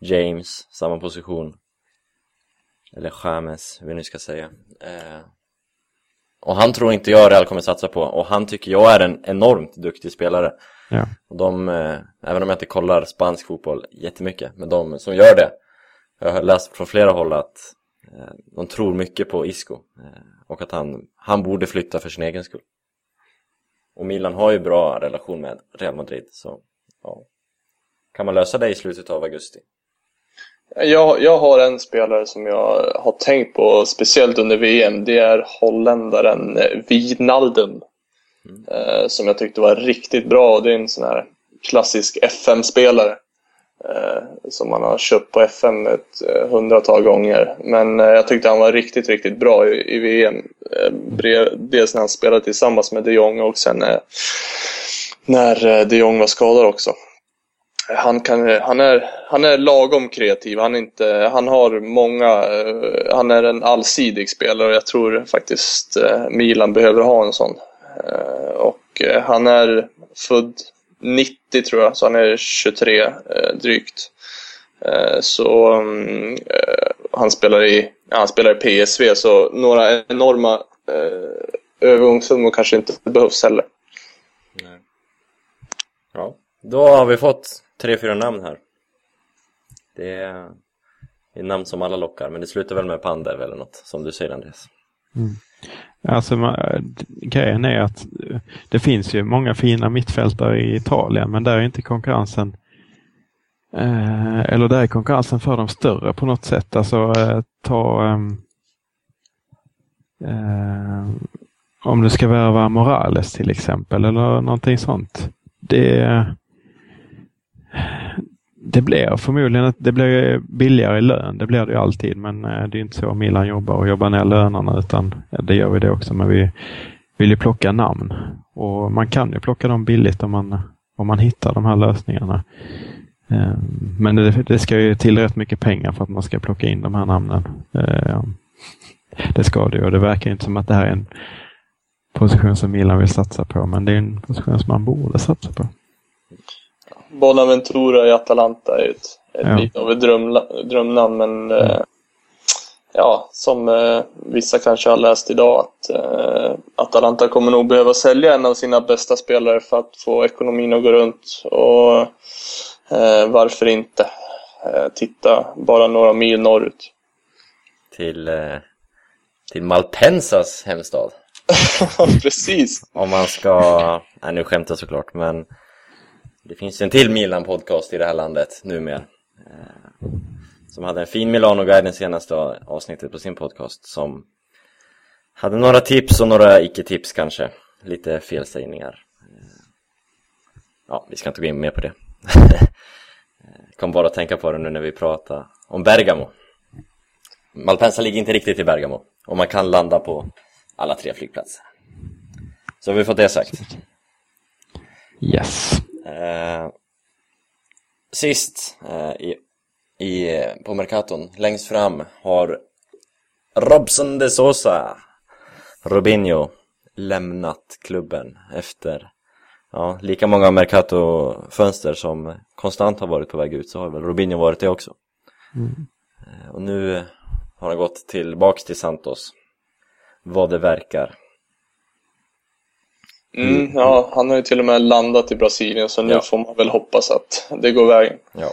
James, samma position. Eller James, hur vi nu ska säga. Eh, och han tror inte jag Real kommer satsa på och han tycker jag är en enormt duktig spelare. Ja. Och de, eh, även om jag inte kollar spansk fotboll jättemycket, men de som gör det, jag har läst från flera håll att eh, de tror mycket på Isco eh, och att han, han borde flytta för sin egen skull. Och Milan har ju bra relation med Real Madrid, så ja. Kan man lösa det i slutet av augusti? Jag, jag har en spelare som jag har tänkt på, speciellt under VM. Det är holländaren Wijnaldum. Eh, som jag tyckte var riktigt bra. Det är en sån här klassisk FM-spelare. Eh, som man har köpt på FM ett eh, hundratal gånger. Men eh, jag tyckte han var riktigt, riktigt bra i, i VM. Eh, dels när han spelade tillsammans med de Jong och sen eh, när eh, de Jong var skadad också han, kan, eh, han, är, han är lagom kreativ. Han, är inte, han har många... Eh, han är en allsidig spelare och jag tror faktiskt eh, Milan behöver ha en sån. Och han är född 90 tror jag, så han är 23 eh, drygt. Eh, Så um, eh, han spelar i, ja, han spelar i PSV så några enorma eh, övergångssummor kanske inte behövs heller. Ja. Då har vi fått tre, fyra namn här. Det är, det är namn som alla lockar, men det slutar väl med Pandev eller något, som du säger Andreas. Mm. Alltså, man, grejen är att eh, det finns ju många fina mittfältare i Italien, men där är inte konkurrensen eh, eller där är konkurrensen för de större på något sätt. Alltså eh, ta ehm, eh, om du ska värva Morales till exempel eller någonting sånt. Det, det blir förmodligen det blir billigare i lön. Det blir det ju alltid, men eh, det är inte så Milan jobbar och jobbar ner lönerna utan det gör vi det också. Men vi vill ju plocka namn och man kan ju plocka dem billigt om man, om man hittar de här lösningarna. Eh, men det, det ska ju till rätt mycket pengar för att man ska plocka in de här namnen. Eh, det ska det och det verkar inte som att det här är en position som Milan vill satsa på, men det är en position som man borde satsa på. Bonaventura i Atalanta är ju ett, ett Ja. lite av ett drömla- drömnamn, men eh, ja, som eh, vissa kanske har läst idag att eh, Atalanta kommer nog behöva sälja en av sina bästa spelare för att få ekonomin att gå runt. Och eh, varför inte? Eh, titta bara några mil norrut. Till, eh, till Malpensas hemstad. Precis. Om man ska, nej nu skämtar jag såklart, men det finns en till Milan-podcast i det här landet numera. Eh, som hade en fin Milano-guide senaste avsnittet på sin podcast som hade några tips och några icke-tips kanske. Lite felsägningar. Eh, ja, vi ska inte gå in mer på det. Kom bara att tänka på det nu när vi pratar om Bergamo. Malpensa ligger inte riktigt i Bergamo och man kan landa på alla tre flygplatser. Så har vi fått det sagt. Yes. Eh, sist eh, i, i, på Mercaton, längst fram, har Robson de Sosa, Robinho, lämnat klubben efter ja, lika många Mercato-fönster som konstant har varit på väg ut så har väl Robinho varit det också. Eh, och nu har han gått tillbaks till Santos, vad det verkar. Mm, ja, han har ju till och med landat i Brasilien så nu Ja. får man väl hoppas att det går vägen. Ja.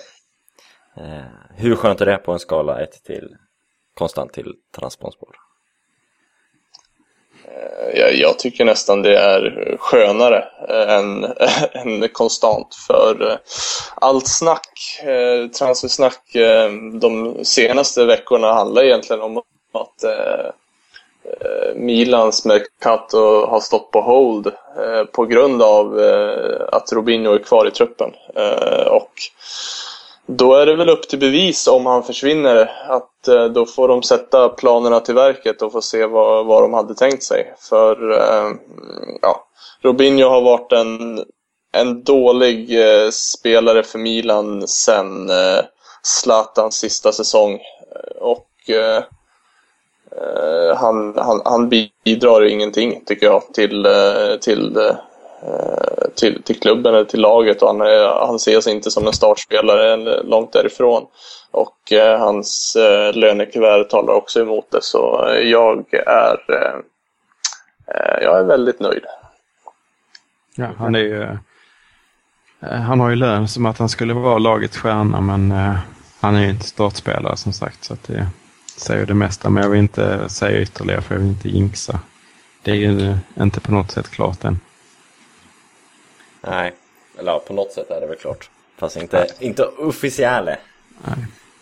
Eh, hur skönt är det på en skala 1 till konstant till transpondspår? Eh, Jag, jag tycker nästan det är skönare eh, än, än konstant för eh, allt snack, eh, transfersnack eh, de senaste veckorna handlar egentligen om att Eh, Milans Mercato har stått på hold eh, på grund av eh, att Robinho är kvar i truppen. Eh, och då är det väl upp till bevis om han försvinner. Att eh, då får de sätta planerna till verket och få se vad, vad de hade tänkt sig. För eh, ja, Robinho har varit en, en dålig eh, spelare för Milan sen eh, Zlatans sista säsong. Eh, Och eh, eh, han, han, han bidrar ingenting, tycker jag, till, eh, till, eh, till, till klubben eller till laget. Och han, är, han ses inte som en startspelare långt därifrån. Och eh, hans eh, lönekuvert talar också emot det. Så jag är, eh, jag är väldigt nöjd. Ja, han är ju Han har ju lön som att han skulle vara lagets stjärna men han är ju inte startspelare som sagt så att det säger det mesta. Men jag vill inte säga ytterligare för jag vill inte jinxa. Det är ju inte på något sätt klart än. Nej, eller ja, på något sätt är det väl klart. Fast inte, inte officiellt.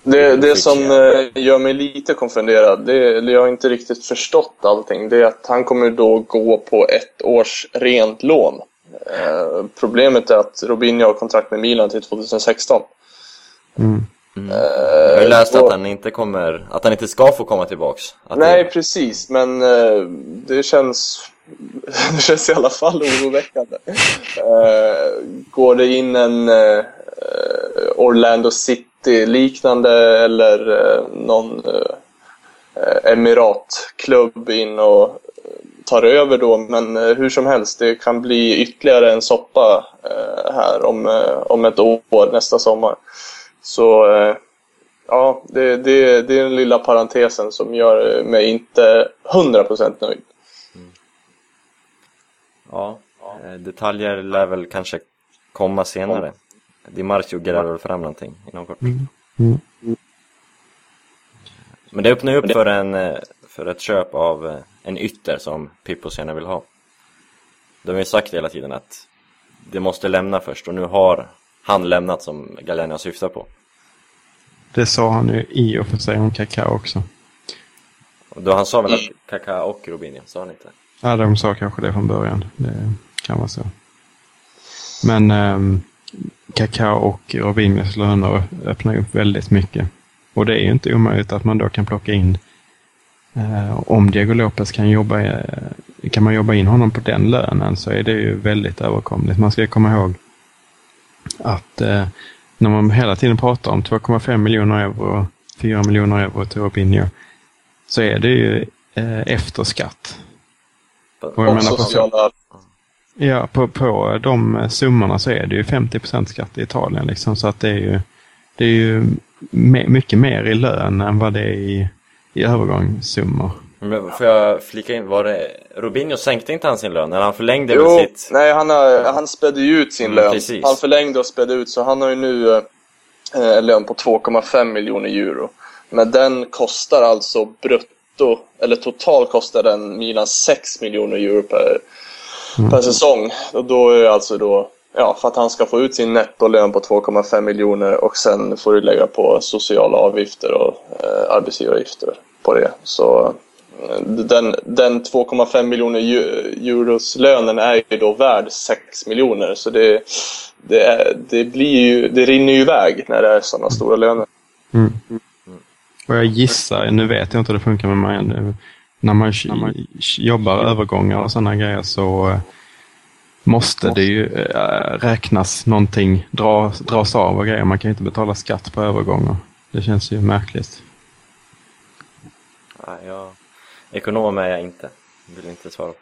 Det, det som eh, gör mig lite konfunderad, det, eller jag har inte riktigt förstått allting, det är att han kommer då gå på ett års rent lån. Eh, problemet är att Robinho har kontrakt med Milan till 2016. Mm. Jag har ju läst och- att han inte kommer, att han inte ska få komma tillbaks. Nej, det, precis, men eh, det känns det känns i alla fall oroväckande. Eh, går det in en eh, Orlando City-liknande eller eh, någon eh, Emiratklubb in och tar över då, men eh, hur som helst, det kan bli ytterligare en soppa eh, här om, eh, om ett år, nästa sommar. Så eh, ja, det, det, det är den lilla parentesen som gör mig inte 100% nöjd. ja, eh, detaljer lär väl kanske komma senare. Di Marcio gräver väl fram någonting inom kort. Mm. Men det öppnar ju upp för, en, eh, för ett köp av en ytter som Pippo gärna vill ha. De har ju sagt hela tiden att det måste lämna först och nu har han lämnat som Galenia syftar på. Det sa han ju i och för sig om Kaká också. Och då han sa väl att Kaká och Robinho, sa han inte? Ja, de sa kanske det från början. Det kan vara så. Men um, Kaká och Robinhos löner öppnar upp väldigt mycket. Och det är ju inte omöjligt att man då kan plocka in eh, om Diego Lopez kan jobba, eh, kan man jobba in honom på den lönen så är det ju väldigt överkomligt. Man ska komma ihåg att eh, när man hela tiden pratar om 2,5 miljoner euro, 4 miljoner euro till Robinho så är det ju eh, efter skatt. Och jag Och menar på, sociala... ja, på, på de summorna så är det ju 50% skatt i Italien. Liksom, så att det är ju, det är ju mycket mer i lön än vad det är i, i övergångssummor. Men får jag flika in, var det Robinho sänkte inte han sin lön? Eller han förlängde Jo, väl sitt? nej, han, har, han spädde ju ut sin Mm, lön. precis. Han förlängde och spädde ut, så han har ju nu eh, en lön på 2,5 miljoner euro. Men den kostar alltså brutto, eller totalt kostar den Milan 6 miljoner euro per, per säsong. Och då är det alltså då, ja, för att han ska få ut sin nettolön på 2,5 miljoner och sen får du lägga på sociala avgifter och eh, arbetsgivaravgifter på det. Så eh, den, den 2,5 miljoner eu- euros lönen är ju då värd 6 miljoner. Så det, det, är, det, blir ju, det rinner ju iväg när det är sådana stora löner. Mm. Och jag gissar, nu vet jag inte hur det funkar med mig ännu. När man, när jobbar övergångar och sådana grejer så eh, måste det ju eh, räknas någonting, dras, dras av och grejer. Man kan ju inte betala skatt på övergångar. Det känns ju märkligt. Nej, jag... Ekonom är jag inte. Vill inte svara.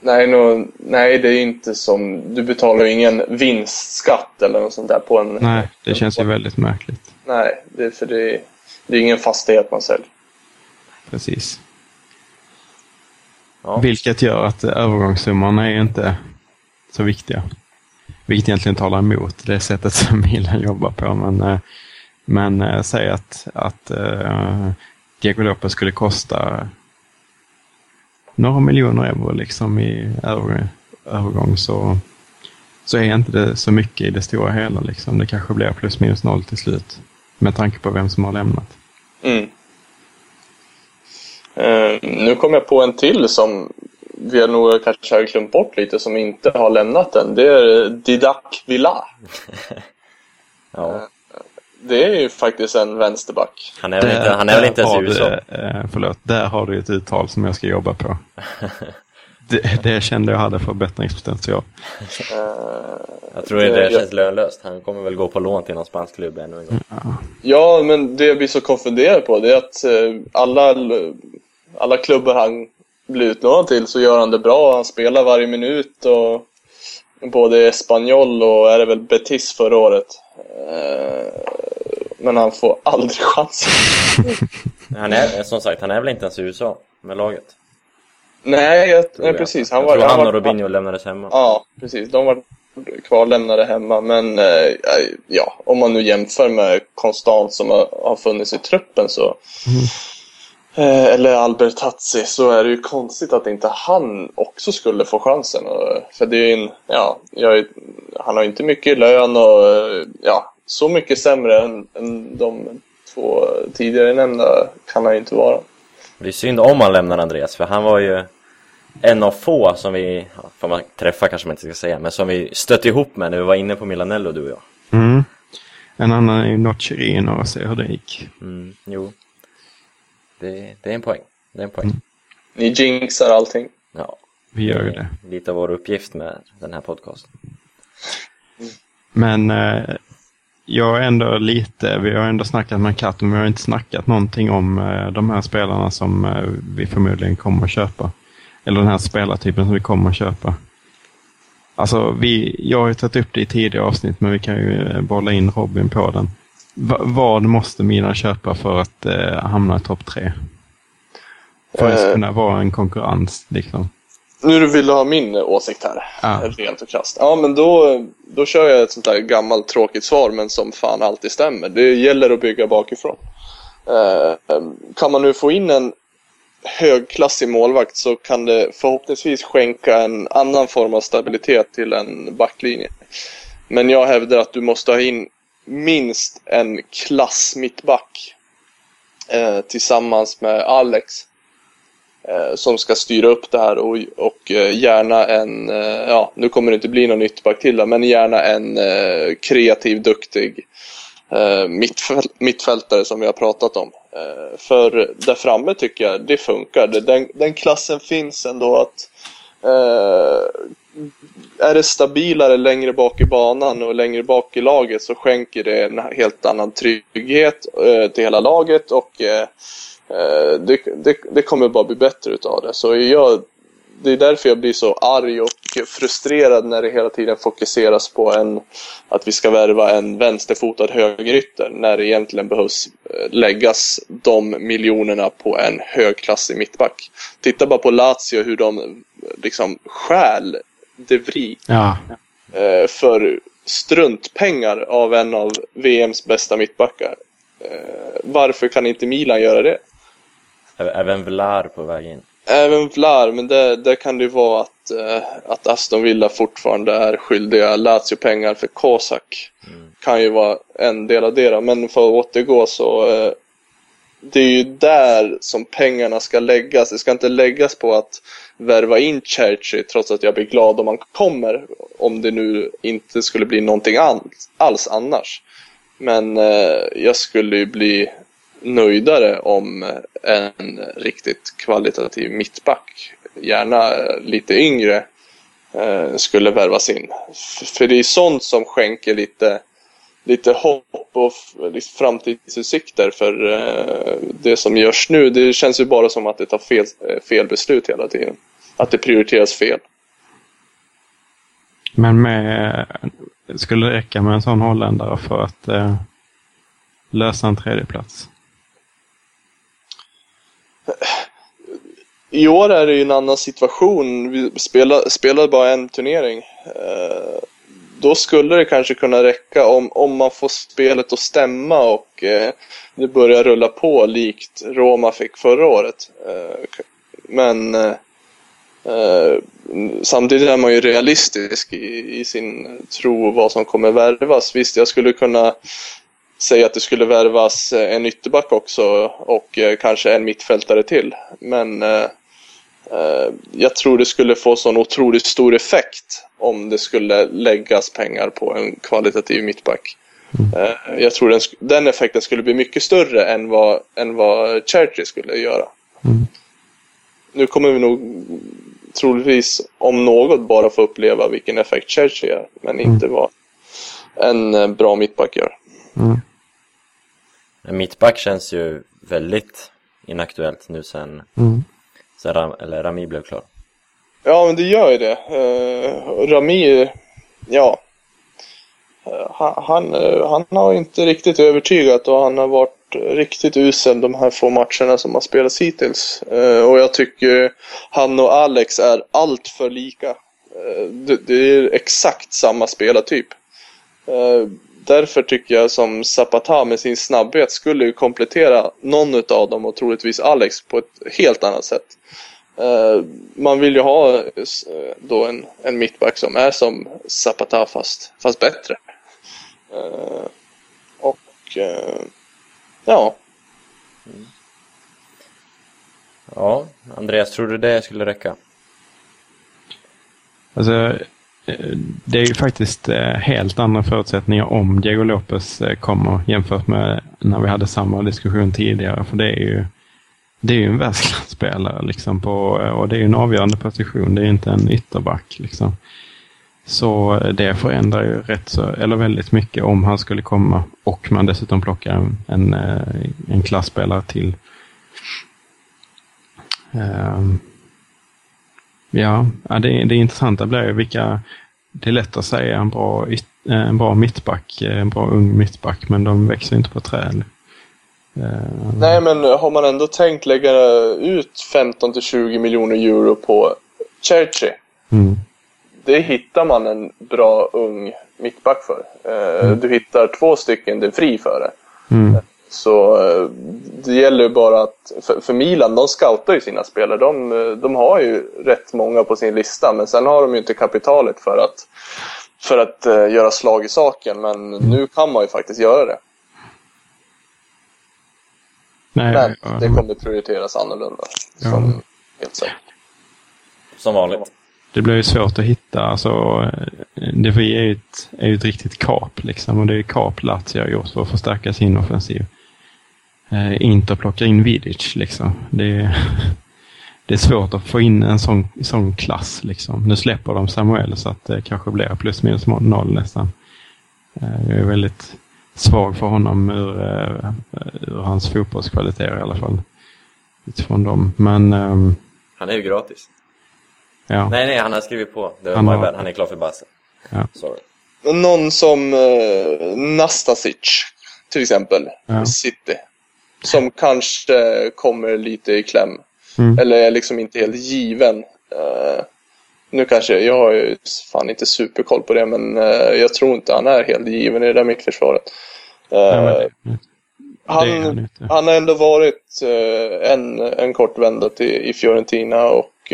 Nej, no, nej, det är inte som... Du betalar ju ingen vinstskatt eller något sånt där på en... Nej, det känns ju väldigt märkligt. Nej, det är för det, det är ingen fastighet man säljer. Precis. Ja. Vilket gör att eh, övergångssummorna är inte så viktiga. Vilket egentligen talar emot det sättet som Milan jobbar på. Men, eh, men eh, säg att, att uh, Diego Lopez skulle kosta några miljoner euro liksom i över, övergång så, så är inte det så mycket i det stora hela. Liksom. Det kanske blir plus minus noll till slut. Med tanke på vem som har lämnat. Mm. Eh, nu kom jag på en till som vi nog kanske har glömt bort lite som inte har lämnat den. Det är Didac Villa. Ja. Det är ju faktiskt en vänsterback. Han är väl inte, han är väl inte ens i har du, USA? eh, förlåt, där har du ett uttal som jag ska jobba på. det, det kände jag hade förbättringspotential. Jag tror inte det jag- känns lönlöst. Han kommer väl gå på lån till någon spansk klubb ännu en gång. Ja, men det jag blir så konfunderad på det är att eh, alla, alla klubbar han blir utlånad till så gör han det bra. Han spelar varje minut och både Espanyol och är det väl Betis förra året. Eh, Men han får aldrig chansen. Han är, som sagt, han är väl inte ens i USA med laget? Nej, jag, nej jag. precis. Jag Han var, tror han var, och Robinho lämnades hemma. Ja, precis. De var kvarlämnade hemma. Men eh, ja, om man nu jämför med konstant som har, har funnits i truppen så eh, eller Albert Hatzi så är det ju konstigt att inte han också skulle få chansen. Och, för det är ju en, ja, jag, han har inte mycket lön och ja, så mycket sämre än, än de två tidigare nämnda kan han ju inte vara. Det är synd om han lämnar Andreas, för han var ju en av få som vi, får man träffa kanske man inte ska säga, men som vi stötte ihop med när vi var inne på Milanello, du och jag. Mm. En annan är ju Nocerino och se hur det gick. Mm, jo. Det, det är en poäng. Det är en poäng. Ni jinxar allting. Ja, Vi gör ju det. lite av vår uppgift med den här podcasten. Men eh, jag är ändå lite, vi har ändå snackat med Katt, men vi har inte snackat någonting om eh, de här spelarna som eh, vi förmodligen kommer att köpa. Eller den här spelartypen som vi kommer att köpa. Alltså, vi, jag har ju tagit upp det i tidigare avsnitt, men vi kan ju eh, bolla in Robin på den. Va, vad måste Milan köpa för att eh, hamna i topp tre? För att Eh. kunna vara en konkurrens, liksom. Nu vill du ha min åsikt här, Ja. rent och krasst. Ja, men då, då kör jag ett sånt där gammalt tråkigt svar, men som fan alltid stämmer. Det gäller att bygga bakifrån. Eh, kan man nu få in en högklassig målvakt så kan det förhoppningsvis skänka en annan form av stabilitet till en backlinje. Men jag hävdar att du måste ha in minst en klass mittback eh, tillsammans med Alex eh, Eh, som ska styra upp det här och, och eh, gärna en, eh, ja nu kommer det inte bli någon ytterback till men gärna en kreativ, duktig mittfältare som vi har pratat om. För där framme tycker jag det funkar. Den, den klassen finns ändå att är det stabilare längre bak i banan och längre bak i laget så skänker det en helt annan trygghet till hela laget och det, det, det kommer bara bli bättre utav det. Så jag, det är därför jag blir så arg och frustrerad när det hela tiden fokuseras på en, att vi ska värva en vänsterfotad högerytter när det egentligen behövs eh, läggas de miljonerna på en högklassig mittback. Titta bara på Lazio hur de eh, liksom stjäl De Vries Ja, eh, för struntpengar av en av VMs bästa mittbackar. Eh, varför kan inte Milan göra det? Även Vlar på väg in. Även Vlar, men det, det kan det ju vara att, eh, att Aston Villa fortfarande är skyldiga Lazio pengar för Kozak. Kan ju vara en del av det men för att återgå så eh, det är ju där som pengarna ska läggas. Det ska inte läggas på att värva in Cherchi trots att jag blir glad om han kommer. Om det nu inte skulle bli någonting alls annars. Men eh, jag skulle ju bli nöjdare om en riktigt kvalitativ mittback, gärna lite yngre, eh, skulle värvas in. För det är sånt som skänker lite, lite hopp och framtidsutsikter för eh, det som görs nu. Det känns ju bara som att det tar fel, eh, fel beslut hela tiden. Att det prioriteras fel. men med, skulle det räcka med en sån holländare för att eh, lösa en tredjeplats? I år är det ju en annan situation. Vi spelade, spelade bara en turnering. Eh, då skulle det kanske kunna räcka om, om man får spelet att stämma och eh, det börjar rulla på likt Roma fick förra året. Eh, men samtidigt är man ju realistisk i, i sin tro vad som kommer värvas. Visst, jag skulle kunna säga att det skulle värvas eh, en ytterback också och eh, kanske en mittfältare till. Men eh, jag tror det skulle få sån otroligt stor effekt om det skulle läggas pengar på en kvalitativ mittback. Eh, jag tror den, den effekten skulle bli mycket större än vad, än vad Cherry skulle göra. Mm. Nu kommer vi nog troligtvis om något bara få uppleva vilken effekt Cherry gör, men inte vad en bra mittback gör. Mm. Mittback känns ju väldigt inaktuellt nu sen, Mm. sen Ram, eller Rami blev klar. Ja, men det gör ju det. Uh, Rami, ja. Eh, han, han, eh, han har inte riktigt övertygat och han har varit riktigt usel de här få matcherna som har spelats hittills. Och jag tycker han och Alex är allt för lika. Det, det är exakt samma spelartyp. Därför tycker jag som Zapata med sin snabbhet skulle komplettera någon av dem och troligtvis Alex på ett helt annat sätt. Eh, man vill ju ha eh, då en, en mittback som är som Zapata fast, fast bättre. Eh, och ja, Ja, Andreas, tror du det skulle räcka? Alltså, Eh, det är ju faktiskt eh, helt andra förutsättningar om Diego Lopez eh, kommer jämfört med när vi hade samma diskussion tidigare. För det är ju, det är ju en världsklasspelare liksom på, och det är ju en avgörande position. Det är inte en ytterback. Liksom. Så det förändrar ju rätt så, eller väldigt mycket om han skulle komma och man dessutom plockar en, en, en klassspelare till. Um, ja, det, det intressanta blir ju vilka... Det är lätt att säga en bra, en bra mittback, en bra ung mittback, men de växer inte på träd. Uh, Nej, men har man ändå tänkt lägga ut 15 till 20 miljoner euro på Cherchi. Mm. Det hittar man en bra ung mittback för. Mm. Du hittar två stycken det är fri för det. Mm. Så eh, det gäller ju bara att, för, för, Milan, de scoutar ju sina spelare. De, de har ju rätt många på sin lista, men sen har de ju inte kapitalet för att, för att uh, göra slag i saken. Men nu kan man ju faktiskt göra det. Nej, men ja, det kommer prioriteras annorlunda. Ja. Som, helt säkert. Som vanligt. Det blir ju svårt att hitta. Alltså, det är ju ett, är ett riktigt kap. Liksom, och det är kap Lazio har gjort för att förstärka sin offensiv eh, inte plocka in Vidic. Liksom. Det, det är svårt att få in en sån, sån klass. Liksom. Nu släpper de Samuel så att det kanske blir plus minus noll nästan. Eh, jag är väldigt svag för honom ur, uh, ur hans fotbollskvaliteter i alla fall. Utifrån dem. Men... Um, han är ju gratis. Ja. Nej, nej, han har skrivit på. Det var han, har... han är klar för Barca. Ja. Sorry. Någon som uh, Nastasic, till exempel. Ja. City som kanske kommer lite i kläm. Mm. Eller är liksom inte helt given. Uh, nu kanske, jag har ju fan inte superkoll på det, men uh, jag tror inte han är helt given i det där mittförsvaret. Uh, ja, han, han, han, har ändå varit en, en kort vända till, i Fiorentina och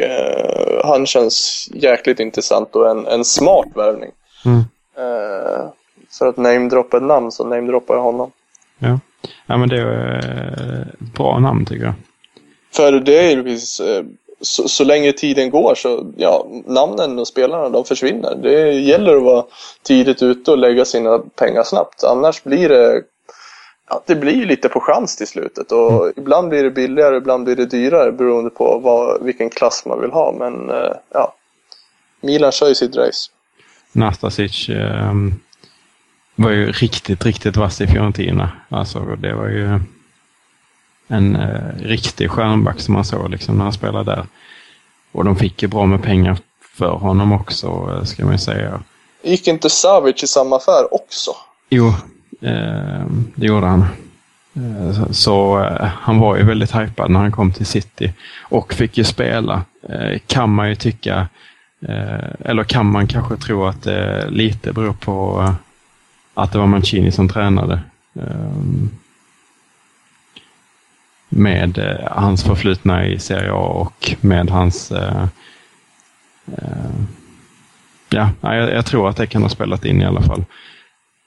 han känns jäkligt intressant och en, en smart värvning. Mm. för att namedroppa ett namn så namedroppar jag honom. Ja. Ja, men det är ett eh, bra namn tycker jag. För det är ju precis, eh, så, så, länge tiden går så, ja, namnen och spelarna de försvinner. Det gäller att vara tidigt ute och lägga sina pengar snabbt. Annars blir det, ja, det blir lite på chans till slutet. Och mm. ibland blir det billigare, ibland blir det dyrare beroende på vad, vilken klass man vill ha. Men eh, ja, Milan kör ju sitt race. Nastasic, um var ju riktigt, riktigt vass i Fiorentina. Alltså det var ju en eh, riktig stjärnback som man såg liksom, när han spelade där. Och de fick ju bra med pengar för honom också, eh, ska man ju säga. Gick inte Savic i samma affär också? Jo, eh, det gjorde han. Eh, så eh, han var ju väldigt hypad när han kom till City och fick ju spela. Eh, kan man ju tycka, eller kan man kanske tro att det lite beror på att det var Mancini som tränade. Um, med uh, hans förflutna i Serie A och med hans... Uh, uh, ja, jag, tror att det kan ha spelat in i alla fall.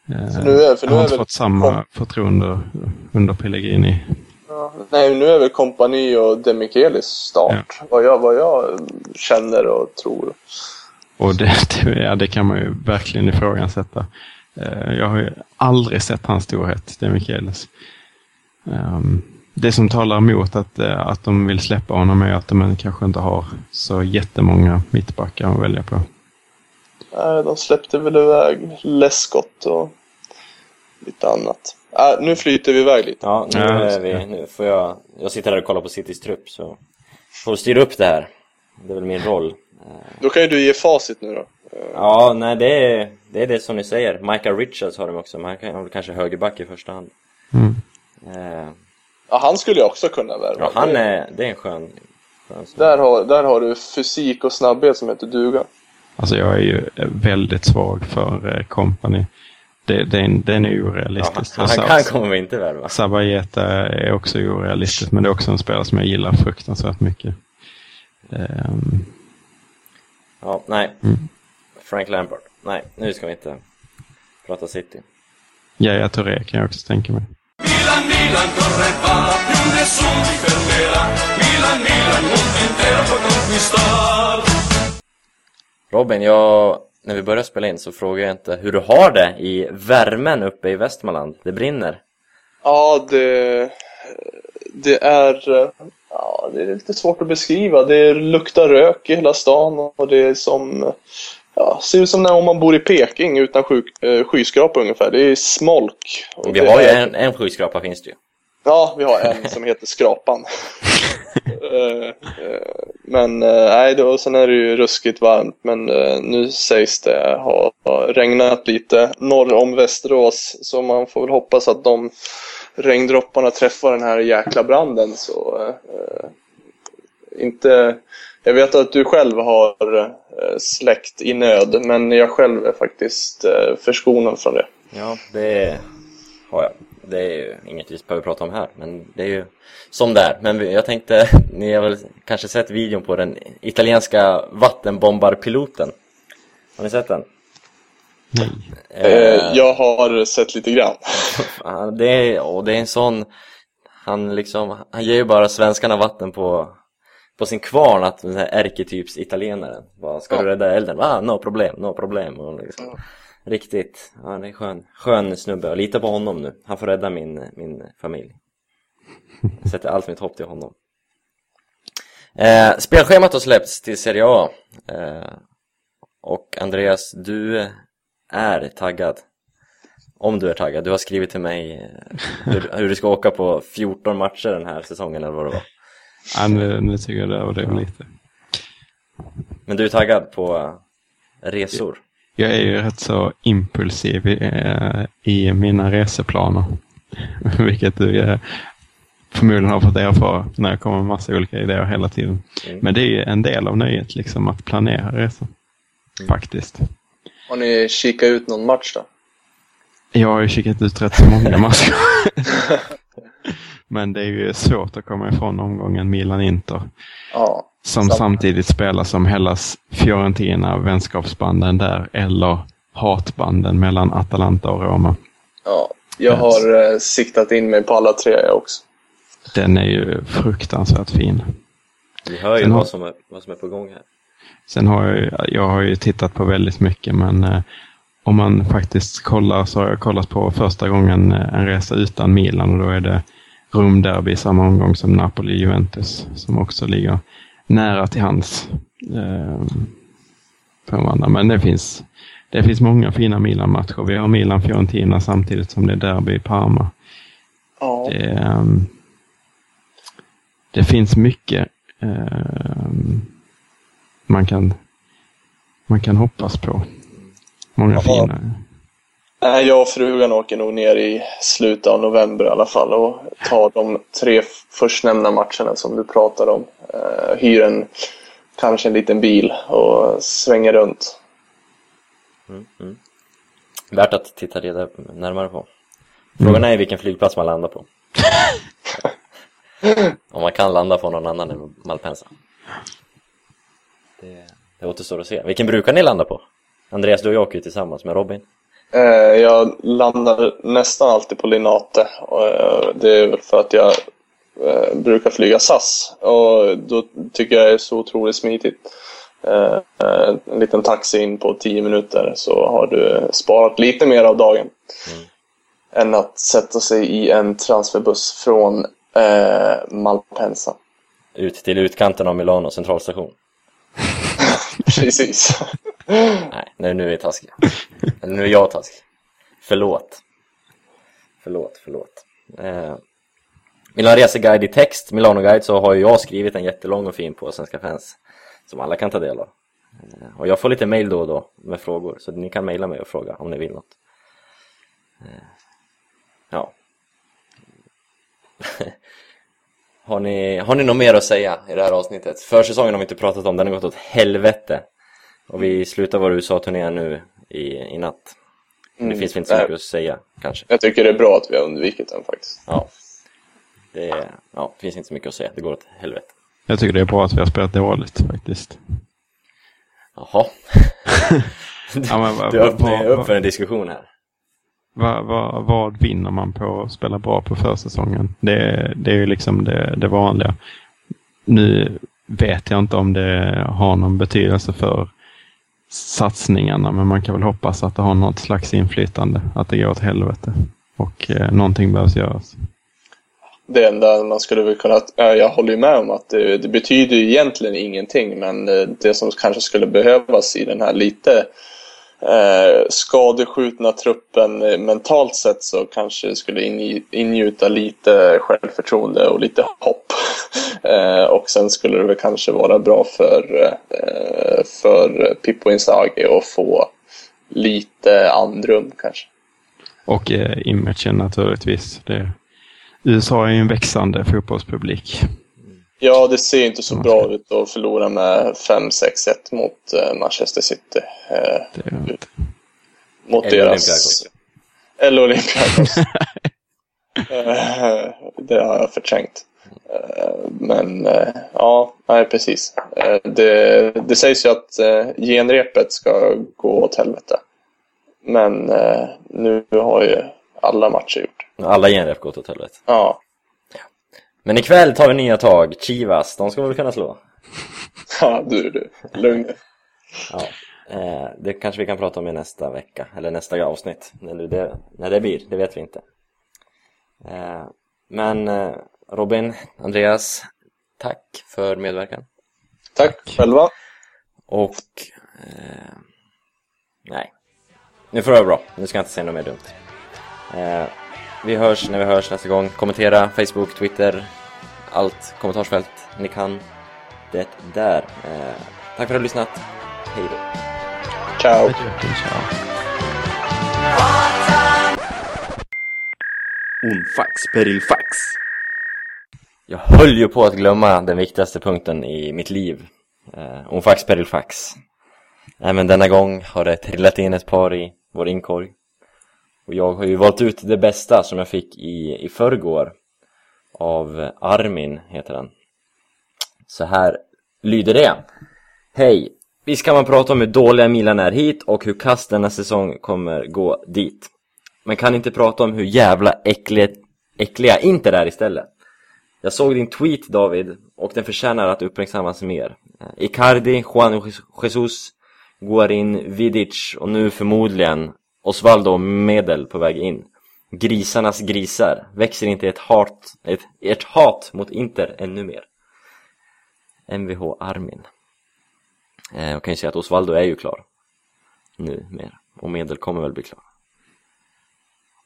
För nu är, för nu han har inte fått samma förtroende under Pellegrini. Ja, nej, nu är väl kompani och Demichelis start. Ja. Vad, jag, vad jag känner och tror. Och det, det, ja, det kan man ju verkligen ifrågasätta. Eh, jag har ju aldrig sett hans storhet, det är Michaelis. Ehm, det som talar emot att, eh, att de vill släppa honom är att de kanske inte har så jättemånga mittbackar att välja på. Nej, de släppte väl iväg Lescott och lite annat. Äh, nu flyter vi iväg lite. Ja, nu, är vi, nu får jag... Jag sitter här och kollar på Citys trupp så får styra upp det här. Det är väl min roll. Då kan ju du ge facit nu då. Ja, nej det är, det är det som ni säger. Michael Richards har de också, men han har kanske högerback i första hand. Mm. Eh. Ja, han skulle jag också kunna värva. Ja, han är, det är en skön... skön där, har, där har du fysik och snabbhet som heter duga. Alltså jag är ju väldigt svag för eh, Company. Det, den, den är orealistisk. Ja, han, han kommer vi inte värva. Sabajeta är också orealistisk, men det är också en spelare som jag gillar fruktansvärt mycket. Ehm, Ja, nej. Mm. Frank Lampard. Nej, nu ska vi inte prata City. Yahya Touré kan jag också tänka mig. Milan, Milan corre va, più nessuno ti fermerà. Milan, Milan, mondo intero può conquistar. Robin, jag, när vi började spela in så frågade jag inte hur du har det i värmen uppe i Västmanland. Det brinner. Ja, det, det är... Ja, det är lite svårt att beskriva. Det luktar rök i hela stan och det är som... Ja, ser ut som när man bor i Peking utan sky, eh, skyskrapa ungefär. Det är smolk. Och Vi har ju är- en, en skyskrapa finns det ju. Ja, vi har en som heter Skrapan. Eh, eh, men eh, nej, då, sen är det ju ruskigt varmt. Men nu sägs det ha, ha regnat lite norr om Västerås. Så man får väl hoppas att de regndropparna träffar den här jäkla branden. Så inte... Jag vet att du själv har eh, släckt i nöd, men jag själv är faktiskt eh, förskonad från det. Ja, det har jag. Det är ju inget vi behöver prata om här, men det är ju som det är. Men jag tänkte, ni har väl kanske sett videon på den italienska vattenbombarpiloten? Har ni sett den? Nej. Eh, jag har sett lite grann. Det är, och det är en sån Han liksom, han ger ju bara svenskarna vatten på På sin kvarn att den här ärketyps italienaren bara, Ska Ja. du rädda elden? Ah, no problem, no problem. Och liksom, Riktigt, ja det är skön, skön snubbe. Och lita på honom nu. Han får rädda min, min familj. Jag sätter allt mitt hopp till honom. Eh, Spelschemat har släppts till Serie A. Eh, Och Andreas, du är taggad. Om du är taggad, du har skrivit till mig eh, hur, hur du ska åka på 14 matcher den här säsongen eller vad det var. Ja, nu, nu tycker jag det överdrev lite. Men du är taggad på eh, resor? Jag är ju rätt så impulsiv i, eh, i mina reseplaner. Vilket du eh, förmodligen har fått erfara när jag kommer med massa olika idéer hela tiden. Mm. Men det är ju en del av nöjet, liksom att planera resor. Faktiskt. Har ni kikat ut någon match då? Jag har ju kikat ut rätt så många matcher. Men det är ju svårt att komma ifrån omgången Milan-Inter. Ja. Som Sant. samtidigt spelar som Hellas Fiorentina, vänskapsbanden där, eller hatbanden mellan Atalanta och Roma. ja. Jag har eh, siktat in mig på alla tre jag också. Den är ju fruktansvärt fin. Vi hör ju har- vad som, är, vad som är på gång här. Sen har jag, ju- jag har ju tittat på väldigt mycket, men eh, om man faktiskt kollar så har jag kollat på första gången eh, en resa utan Milan och då är det Rom-derby i samma omgång som Napoli-Juventus som också ligger nära till hands. Eh, för de andra. Men det finns, det finns många fina Milan-matcher. Vi har Milan-Fiorentina samtidigt som det är derby i Parma. Ja. Det, ehm, det finns mycket ehm, man, kan, man kan hoppas på. Många Ja. fina. Nej, Jag och frugan åker nog ner i slutet av november i alla fall och tar de tre förstnämnda matcherna som du pratade om. Uh, hyr en, kanske en liten bil och svänger runt. Mm, mm. Värt att titta reda närmare på. Frågan är vilken flygplats man landar på. Om man kan landa på någon annan än Malpensa. Det, det återstår att se. Vilken brukar ni landa på? Andreas, du och jag åker ju tillsammans med Robin. Eh, jag landar nästan alltid på Linate. Eh, det är väl för att jag eh, brukar flyga SAS. Och då tycker jag det är så otroligt smidigt. En liten taxi in på 10 minuter så har du sparat lite mer av dagen. Än att sätta sig i en transferbuss från Malpensa. Ut till utkanten av Milano centralstation. Precis. Nej, nu, nu är vi taskiga. Eller nu är jag taskig. Förlåt. Förlåt, förlåt. Eh, vill ha en reseguide i text, Milano-guide, så har ju jag skrivit en jättelång och fin på Svenska fans. Som alla kan ta del av. Eh, och jag får lite mail då och då med frågor, så ni kan mejla mig och fråga om ni vill något. Eh, ja. har, ni, har ni något mer att säga i det här avsnittet? Försäsongen har vi inte pratat om, den har gått åt helvete. Och vi slutar vår USA-turné nu i, i natt. Mm. Det finns väl inte så Nej, mycket att säga, kanske. Jag tycker det är bra att vi har undvikit den faktiskt. Ja. Det, är- ja, det finns inte så mycket att säga. Det går åt helvete. Jag tycker det är bra att vi har spelat dåligt faktiskt. Jaha. Ja, men vad- du öppnar upp för en diskussion här. Vad, vad, vad vinner man på att spela bra på försäsongen? Det, det är ju liksom det, det vanliga. Nu vet jag inte om det har någon betydelse för satsningarna, men man kan väl hoppas att det har något slags inflytande, att det går åt helvete. Och eh, någonting behövs göras. Det enda man skulle väl kunna... Jag håller ju med om att det, det betyder egentligen ingenting, men eh, det som kanske skulle behövas i den här lite eh, skadeskjutna truppen eh, mentalt sett så kanske det skulle ingjuta lite självförtroende och lite hopp. Eh, och sen skulle det väl kanske vara bra för, eh, för Pippo Inzaghi att få lite andrum kanske. Och eh, imagen naturligtvis. Det, USA är ju en växande fotbollspublik. Ja, det ser inte så bra ut att förlora med 5-6-1 mot eh, Manchester City. Eh, Det är inte. mot Eller deras... Olympiakos. Eller Olympiakos. Eh, det har jag förträngt. Men ja, nej precis. Det, det sägs ju att genrepet ska gå åt helvete. Men nu har ju alla matcher gjort. Alla genrep gått åt helvete. Ja, Men ikväll tar vi nya tag. Chivas, de ska väl kunna slå? ja du, du. Lugn. Ja. Eh, det kanske vi kan prata om i nästa vecka, eller nästa avsnitt. När nu det, när det blir, det vet vi inte. Eh, men eh, Robin, Andreas, tack för medverkan. Tack själva. Och... Nej. Nu får det vara bra. Nu ska jag inte säga något mer dumt. Vi hörs när vi hörs nästa gång. Kommentera Facebook, Twitter, allt kommentarsfält ni kan. Det där. Eh, tack för att du har lyssnat. Hej då. Ciao. Ciao. Un fax per il fax. Jag höll ju på att glömma den viktigaste punkten i mitt liv. Eh, om fax per il fax. Nej men denna gång har det trillat in ett par i vår inkorg. Och jag har ju valt ut det bästa som jag fick i, i förrgår. Av Armin heter den. Så här lyder det. Hej! Visst kan man prata om hur dåliga Milan är hit och hur kast denna säsong kommer gå dit. Men kan inte prata om hur jävla äckliga, äckliga Inter är istället. Jag såg din tweet David och den förtjänar att uppmärksammas mer. Icardi, Juan Jesus, Guarin, Vidic och nu förmodligen Osvaldo Medel på väg in. Grisarnas grisar. Växer inte ett hat, ett, ert hat mot Inter ännu mer? Mvh Armin. Eh, jag kan ju säga att Osvaldo är ju klar. Nu mer. Och Medel kommer väl bli klar.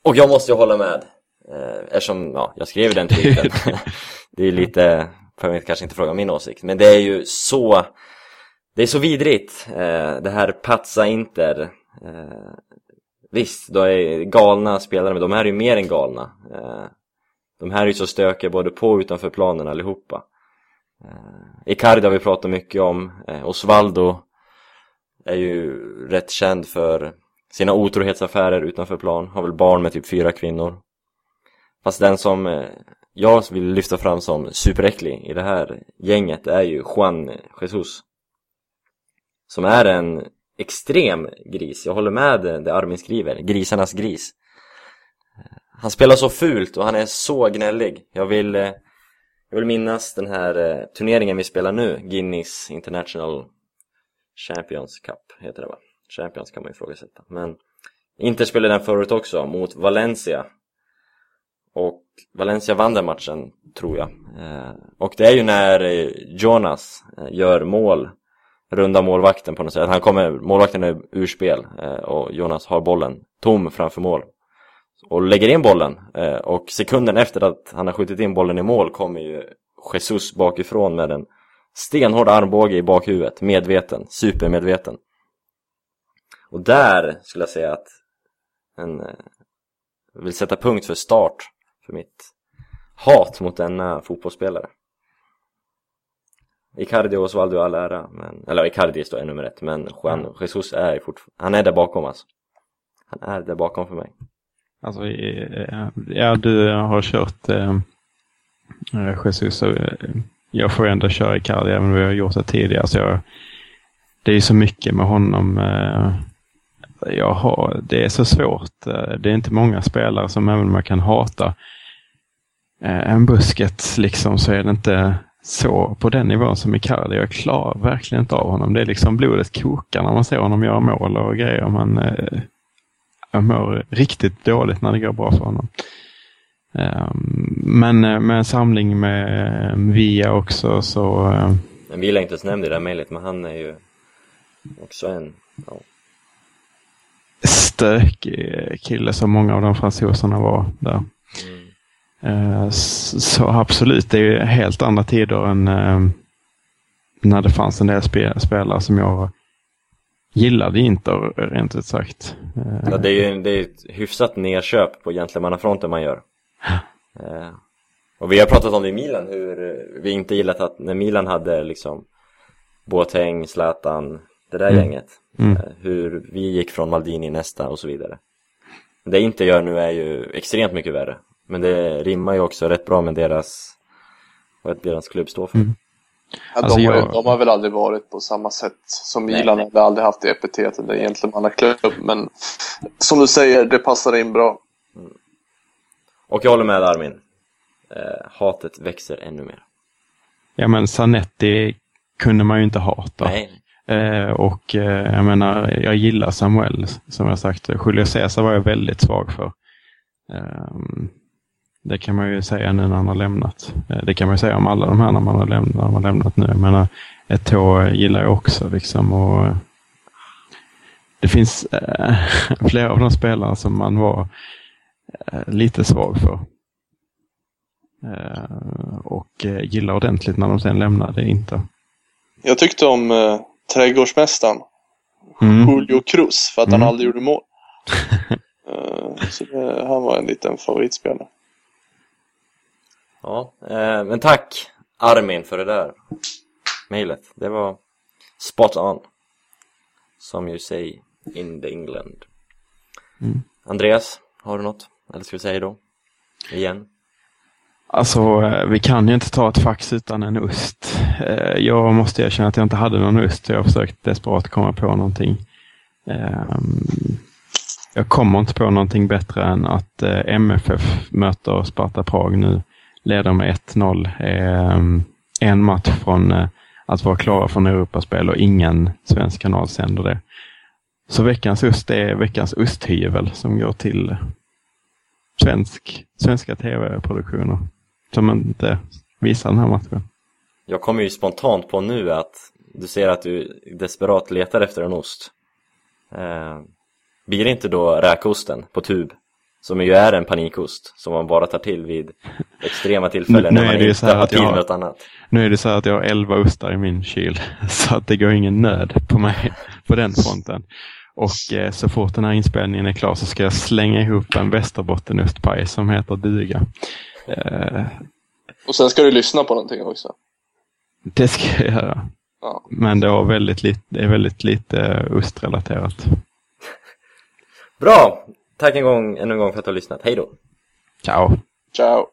Och jag måste ju hålla med. Eh, eftersom, ja, jag skrev den tweeten. det är lite, behöver jag kanske inte fråga min åsikt. Men det är ju så, det är så vidrigt. Eh, det här patsa Inter. Eh, visst, då är galna spelare, men de här är ju mer än galna. Eh, de här är ju så stökiga både på och utanför planen allihopa. Eh, Icardi har vi pratat mycket om. Eh, Osvaldo är ju rätt känd för sina otrohetsaffärer utanför plan. Har väl barn med typ fyra kvinnor. Fast den som jag vill lyfta fram som superäcklig i det här gänget är ju Juan Jesus. Som är en extrem gris. Jag håller med det Armin skriver. Grisarnas gris. Han spelar så fult och han är så gnällig. Jag vill, eh, jag vill minnas den här eh, turneringen vi spelar nu. Guinness International Champions Cup heter det va? Champions kan man ju ifrågasätta. Men Inter spelade den förut också mot Valencia. Och Valencia vann den matchen, tror jag. Eh, och det är ju när Jonas gör mål, runda målvakten på något sätt. Han kommer, målvakten är ur spel eh, och Jonas har bollen tom framför mål. Och lägger in bollen. Eh, och sekunden efter att han har skjutit in bollen i mål kommer ju Jesus bakifrån med en stenhård armbåge i bakhuvudet. Medveten, supermedveten. Och där skulle jag säga att en, jag vill sätta punkt för start för mitt hat mot denna fotbollsspelare. Icardi och Osvaldo all ära, men, eller Icardi står nummer ett, men Juan Jesus är fortfarande, han är där bakom alltså. Han är där bakom för mig. Alltså, ja, du har kört eh, eh Jesus. Så, eh, jag får ändå köra Icardi även om vi har gjort det tidigare. Så jag, det är så mycket med honom. Eh, jag har, det är så svårt. Eh, det är inte många spelare som även om man kan hata en busket liksom så är det inte så på den nivån som Icardi. Jag klarar verkligen inte av honom. Det är liksom blodet kokar när man ser honom göra mål och grejer. Man, eh, mår riktigt dåligt när det går bra för honom. Um, men eh, med en samling med Via också så... Uh, Via är inte ens nämnd i det här mejlet, men han är ju också en... Ja. Stökig kille som många av de fransoserna var där. Mm. Uh, så absolut, det är helt andra tider än uh, när det fanns en del spe spelare som jag gillade Inter rent ut sagt. Ja, det är ju det är ett hyfsat nedköp på gentlemannafronten man gör. Eh, och vi har pratat om det i Milan, hur vi inte gillat att när Milan hade liksom Boateng, Zlatan, det där mm. gänget. Mm. Eh, hur vi gick från Maldini nästa och så vidare. Det inte gör nu är ju extremt mycket värre. Men det rimmar ju också rätt bra med deras, vad deras klubb står för. Mm. Ja, alltså de, har, jag... de har väl aldrig varit på samma sätt som Milan. Nej. Har aldrig haft det epitetet, det är egentligen mannaklubb. Men som du säger, det passar in bra. Mm. Och jag håller med Armin. Eh, hatet växer ännu mer. Ja men Sanetti kunde man ju inte hata. Nej. Eh, och eh, jag menar, jag gillar Samuel som jag sagt. Julio Cesar var jag väldigt svag för. Ehm, det kan man ju säga nu när han har lämnat. Eh, det kan man ju säga om alla de här när man har lämnat, när man har lämnat nu. Jag menar, Eto'o gillar jag också liksom. Och det finns äh, flera av de spelarna som man var äh, lite svag för. Äh, och gillar ordentligt när de sen lämnade inte. Jag tyckte om äh, trädgårdsmästaren mm. Julio Cruz för att mm. han aldrig gjorde mål. så det, han var en liten favoritspelare. Ja, eh, men tack Armin för det där mejlet. Det var spot on. Som you say in the England. Mm. Andreas, har du något? Eller ska vi säga då? Igen? Alltså, eh, vi kan ju inte ta ett fax utan en ost. Eh, jag måste erkänna att jag inte hade någon ost. Jag har försökt desperat komma på någonting. Ehm, jag kommer inte på någonting bättre än att eh, MFF möter Sparta Prag nu leder med 1-0. Eh, en match från eh, att vara klara från Europaspel och ingen svensk kanal sänder det. Så veckans ost är veckans osthyvel som går till svensk, svenska tv-produktioner som inte visar den här matchen. Jag kommer ju spontant på nu att du ser att du desperat letar efter en ost. Eh, blir det inte då räkosten på tub? Som ju är en panikost som man bara tar till vid extrema tillfällen när man inte har med något annat. Nu är det så här att jag har elva ostar i min kyl så att det går ingen nöd på mig på den fronten. Och eh, så fort den här inspelningen är klar så ska jag slänga ihop en västerbottenostpaj som heter duga. Eh, och sen ska du lyssna på någonting också? Det ska jag göra. Ja. Men det, var väldigt lite, det är väldigt lite ostrelaterat. Bra! Tack en gång, ännu en gång för att du har lyssnat. Hej då! Ciao! Ciao!